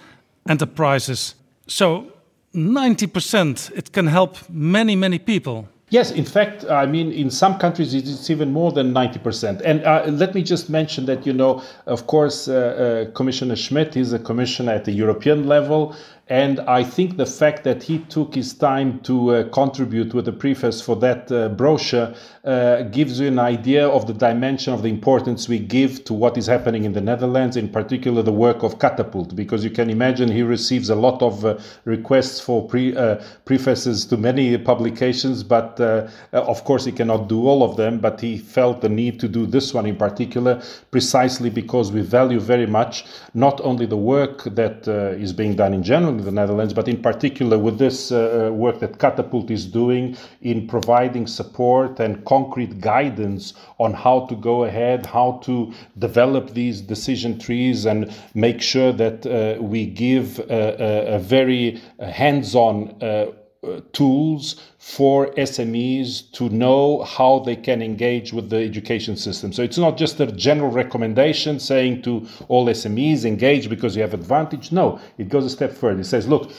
enterprises. So 90%, it can help many, many people. Yes, in fact, I mean, in some countries it's even more than 90%. And uh, let me just mention that, you know, of course, uh, uh, Commissioner Schmidt is a commissioner at the European level. And I think the fact that he took his time to uh, contribute with the preface for that uh, brochure uh, gives you an idea of the dimension of the importance we give to what is happening in the Netherlands, in particular the work of Catapult, because you can imagine he receives a lot of uh, requests for pre, uh, prefaces to many publications, but uh, of course he cannot do all of them. But he felt the need to do this one in particular, precisely because we value very much not only the work that is being done in general the Netherlands, but in particular with this uh, uh, work that Catapult is doing in providing support and concrete guidance on how to go ahead, how to develop these decision trees, and make sure that uh, we give a, a very hands on uh, tools for SMEs to know how they can engage with the education system. So it's not just a general recommendation saying to all SMEs engage because you have advantage. No, it goes a step further. It says, look,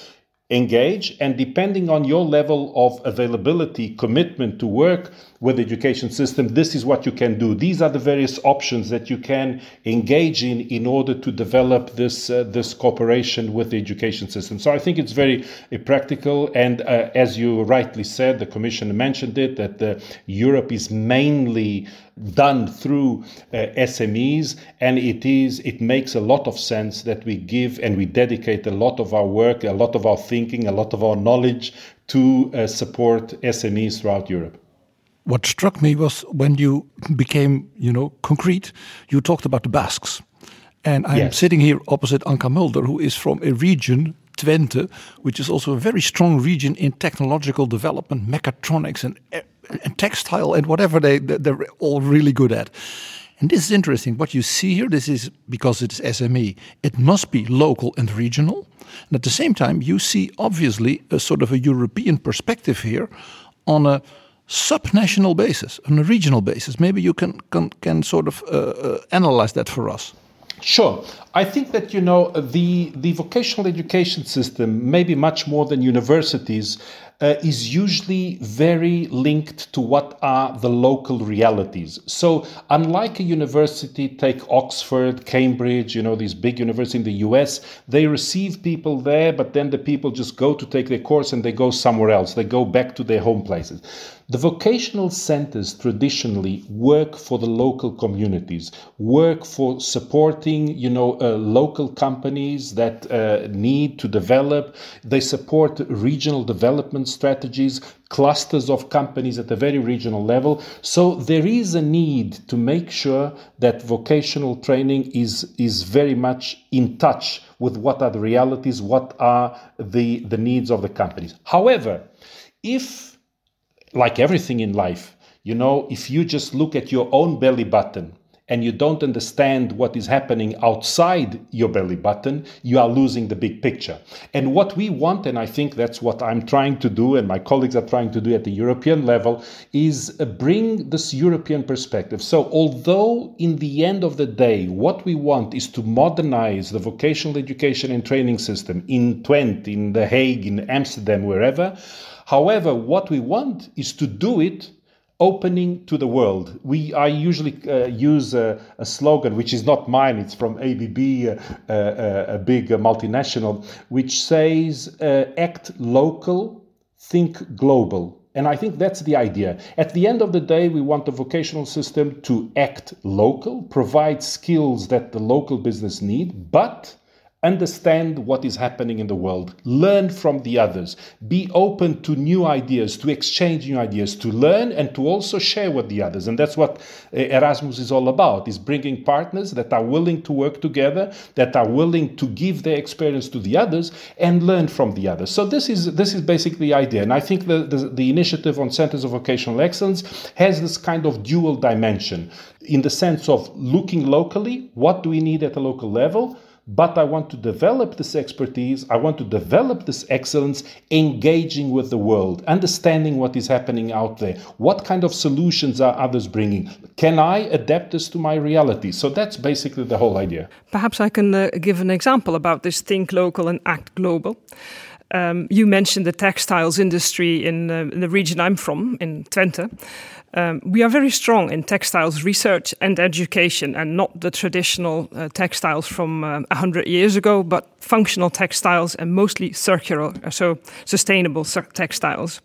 engage and depending on your level of availability commitment to work with the education system this is what you can do these are the various options that you can engage in in order to develop this uh, this cooperation with the education system so i think it's very uh, practical and uh, as you rightly said the commission mentioned it that europe is mainly done through uh, SMEs, and it is it makes a lot of sense that we give and we dedicate a lot of our work, a lot of our thinking, a lot of our knowledge to uh, support SMEs throughout Europe. What struck me was when you became, you know, concrete. You talked about the Basques, and I'm yes. sitting here opposite Anka Mulder, who is from a region Twente, which is also a very strong region in technological development, mechatronics, and eh, and textile and whatever they they're all really good at. And this is interesting. What you see here, this is because it's SME. It must be local and regional. And at the same time, you see obviously a sort of a European perspective here on a subnational basis, on a regional basis. Maybe you can can, can sort of uh, uh, analyze that for us. Sure. I think that, you know, the, the vocational education system, maybe much more than universities, uh, is usually very linked to what are the local realities. So, unlike a university, take Oxford, Cambridge, you know, these big universities in the US, they receive people there, but then the people just go to take their course and they go somewhere else. They go back to their home places. The vocational centers traditionally work for the local communities, work for supporting, you know, uh, local companies that uh, need to develop. They support regional development strategies, clusters of companies at a very regional level. So there is a need to make sure that vocational training is, is very much in touch with what are the realities, what are the, the needs of the companies. However, if like everything in life, You know, if you just look at your own belly button and you don't understand what is happening outside your belly button, you are losing the big picture. And what we want, and I think that's what I'm trying to do, and my colleagues are trying to do at the European level, is uh, bring this European perspective. So, although in the end of the day, what we want is to modernize the vocational education and training system in Twente, in The Hague, in Amsterdam, wherever, however, what we want is to do it opening to the world. We I usually uh, use a, a, slogan which is not mine. It's from ABB, uh, uh, a big multinational, which says uh, "Act local, think global." And I think that's the idea. At the end of the day, we want the vocational system to act local, provide skills that the local business need, but understand what is happening in the world, learn from the others, be open to new ideas, to exchange new ideas, to learn and to also share with the others. And that's what uh, Erasmus is all about, is bringing partners that are willing to work together, that are willing to give their experience to the others and learn from the others. So this is this is basically the idea. And I think the, the, the initiative on Centers of Vocational Excellence has this kind of dual dimension in the sense of looking locally, what do we need at a local level? But I want to develop this expertise, I want to develop this excellence, engaging with the world, understanding what is happening out there, what kind of solutions are others bringing, can I adapt this to my reality? So that's basically the whole idea. Perhaps I can uh, give an example about this think local and act global. Um, you mentioned the textiles industry in, uh, in, the region I'm from, in Twente. Um, we are very strong in textiles research and education, and not the traditional uh, textiles from uh, 100 years ago, but functional textiles and mostly circular, uh, so sustainable textiles.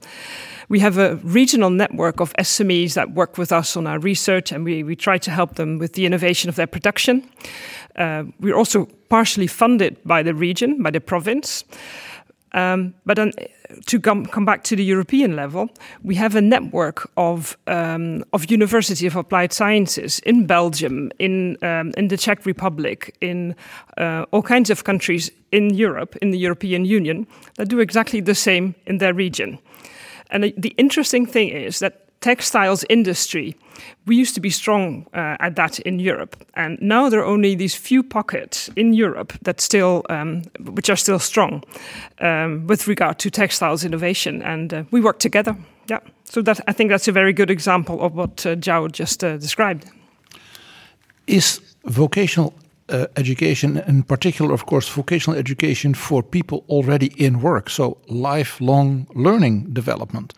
We have a regional network of SMEs that work with us on our research, and we, we try to help them with the innovation of their production. Uh, we're also partially funded by the region, by the province. Um, but then to come, come back to the European level, we have a network of um, of University of Applied Sciences in Belgium, in um, in the Czech Republic, in uh, all kinds of countries in Europe, in the European Union, that do exactly the same in their region. And the interesting thing is that textiles industry, we used to be strong uh, at that in Europe, and now there are only these few pockets in Europe that still, um, which are still strong um, with regard to textiles innovation, and uh, we work together. Yeah, so that I think that's a very good example of what uh, Zhao just uh, described. Is vocational uh, education, in particular, of course, vocational education for people already in work, so lifelong learning development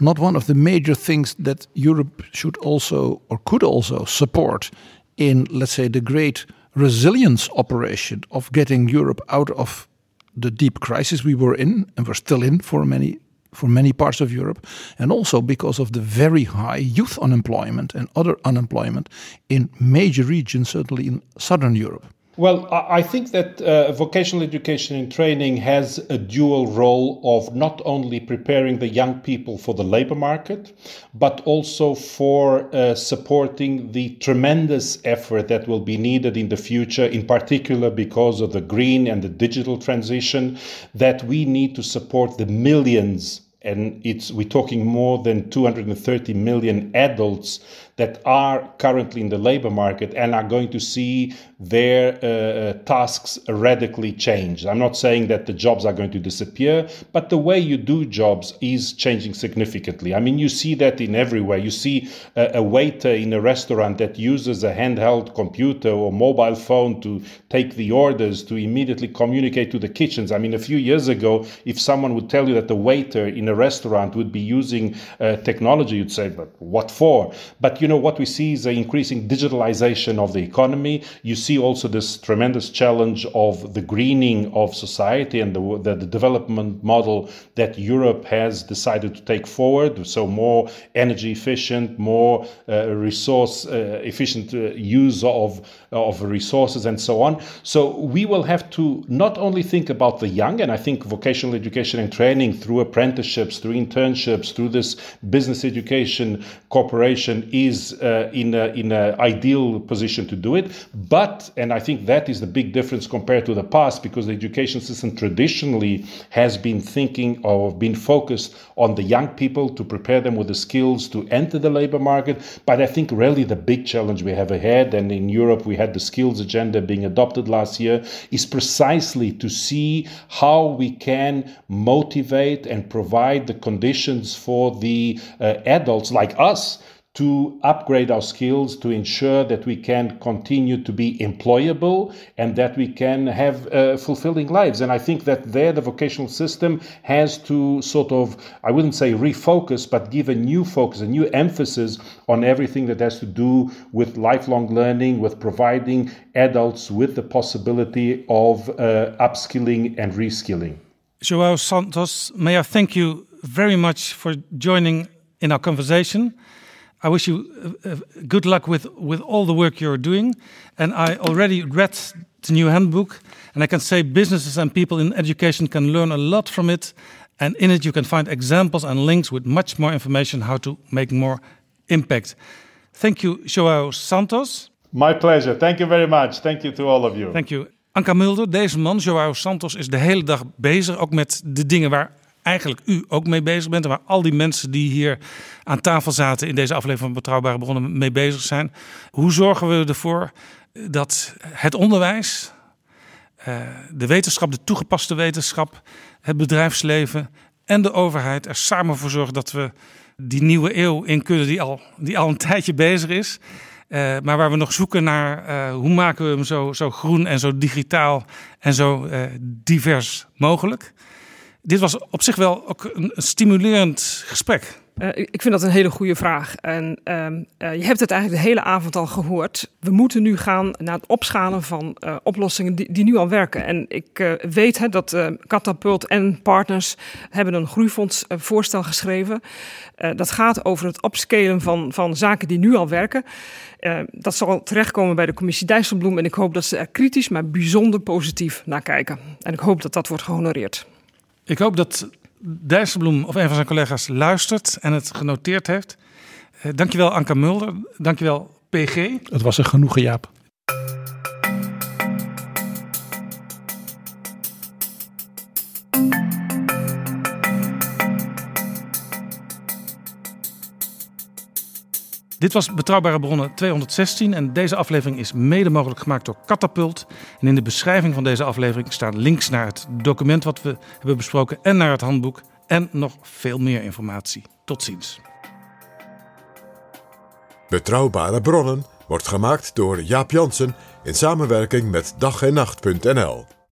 not one of the major things that Europe should also or could also support in, let's say, the great resilience operation of getting Europe out of the deep crisis we were in and were still in for many for many parts of Europe, and also because of the very high youth unemployment and other unemployment in major regions, certainly in southern Europe. Well, I think that uh, vocational education and training has a dual role of not only preparing the young people for the labor market, but also for uh, supporting the tremendous effort that will be needed in the future, in particular because of the green and the digital transition, that we need to support the millions and it's we're talking more than 230 million adults that are currently in the labor market and are going to see their uh, uh, tasks radically change. I'm not saying that the jobs are going to disappear, but the way you do jobs is changing significantly. I mean, you see that in everywhere. You see a, a waiter in a restaurant that uses a handheld computer or mobile phone to take the orders, to immediately communicate to the kitchens. I mean, a few years ago, if someone would tell you that the waiter in a restaurant would be using uh, technology, you'd say, but what for? But you know, what we see is an increasing digitalization of the economy. You see also this tremendous challenge of the greening of society and the, the, the development model that Europe has decided to take forward. So more energy efficient, more uh, resource uh, efficient uh, use of, of resources and so on. So we will have to not only think about the young, and I think vocational education and training through apprenticeships, through internships, through this business education corporation is is uh, in a, in an ideal position to do it. But, and I think that is the big difference compared to the past, because the education system traditionally has been thinking or been focused on the young people to prepare them with the skills to enter the labor market. But I think really the big challenge we have ahead, and in Europe we had the skills agenda being adopted last year, is precisely to see how we can motivate and provide the conditions for the uh, adults like us to upgrade our skills to ensure that we can continue to be employable and that we can have uh, fulfilling lives. And I think that there the vocational system has to sort of, I wouldn't say refocus, but give a new focus, a new emphasis on everything that has to do with lifelong learning, with providing adults with the possibility of uh, upskilling and reskilling. Joao Santos, may I thank you very much for joining in our conversation. I wish you uh, uh, good luck with, with all the work you're doing. And I already read the new handbook, and I can say businesses and people in education can learn a lot from it. And in it, you can find examples and links with much more information how to make more impact. Thank you, Joao Santos. My pleasure. Thank you very much. Thank you to all of you. Thank you. Anka Mulder, deze man, Joao Santos, is de hele dag bezig, ook met de dingen waar eigenlijk u ook mee bezig bent. En waar al die mensen die hier aan tafel zaten in deze aflevering van Betrouwbare Bronnen mee bezig zijn. Hoe zorgen we ervoor dat het onderwijs, eh, de wetenschap, de toegepaste wetenschap, het bedrijfsleven en de overheid er samen voor zorgen dat we die nieuwe eeuw in kunnen die al, die al een tijdje bezig is. Uh, maar waar we nog zoeken naar uh, hoe maken we hem zo, zo groen en zo digitaal en zo divers mogelijk dit was op zich wel ook een stimulerend gesprek. Uh, ik vind dat een hele goede vraag. En uh, uh, je hebt het eigenlijk de hele avond al gehoord. We moeten nu gaan naar het opschalen van oplossingen die, die, nu al werken. En ik weet hè, dat Catapult en partners hebben een groeifonds voorstel geschreven. dat gaat over het opscalen van, van zaken die nu al werken. dat zal terechtkomen bij de commissie Dijsselbloem. En ik hoop dat ze er kritisch, maar bijzonder positief naar kijken. En ik hoop dat dat wordt gehonoreerd. Ik hoop dat Dijsselbloem of een van zijn collega's luistert en het genoteerd heeft. Uh, dankjewel Anka Mulder, dankjewel PG. Het was een genoegen Jaap. Dit was Betrouwbare Bronnen 216 en deze aflevering is mede mogelijk gemaakt door Catapult. En in de beschrijving van deze aflevering staan links naar het document wat we hebben besproken en naar het handboek en nog veel meer informatie. Tot ziens. Betrouwbare Bronnen wordt gemaakt door Jaap Jansen in samenwerking met dag en nacht.nl.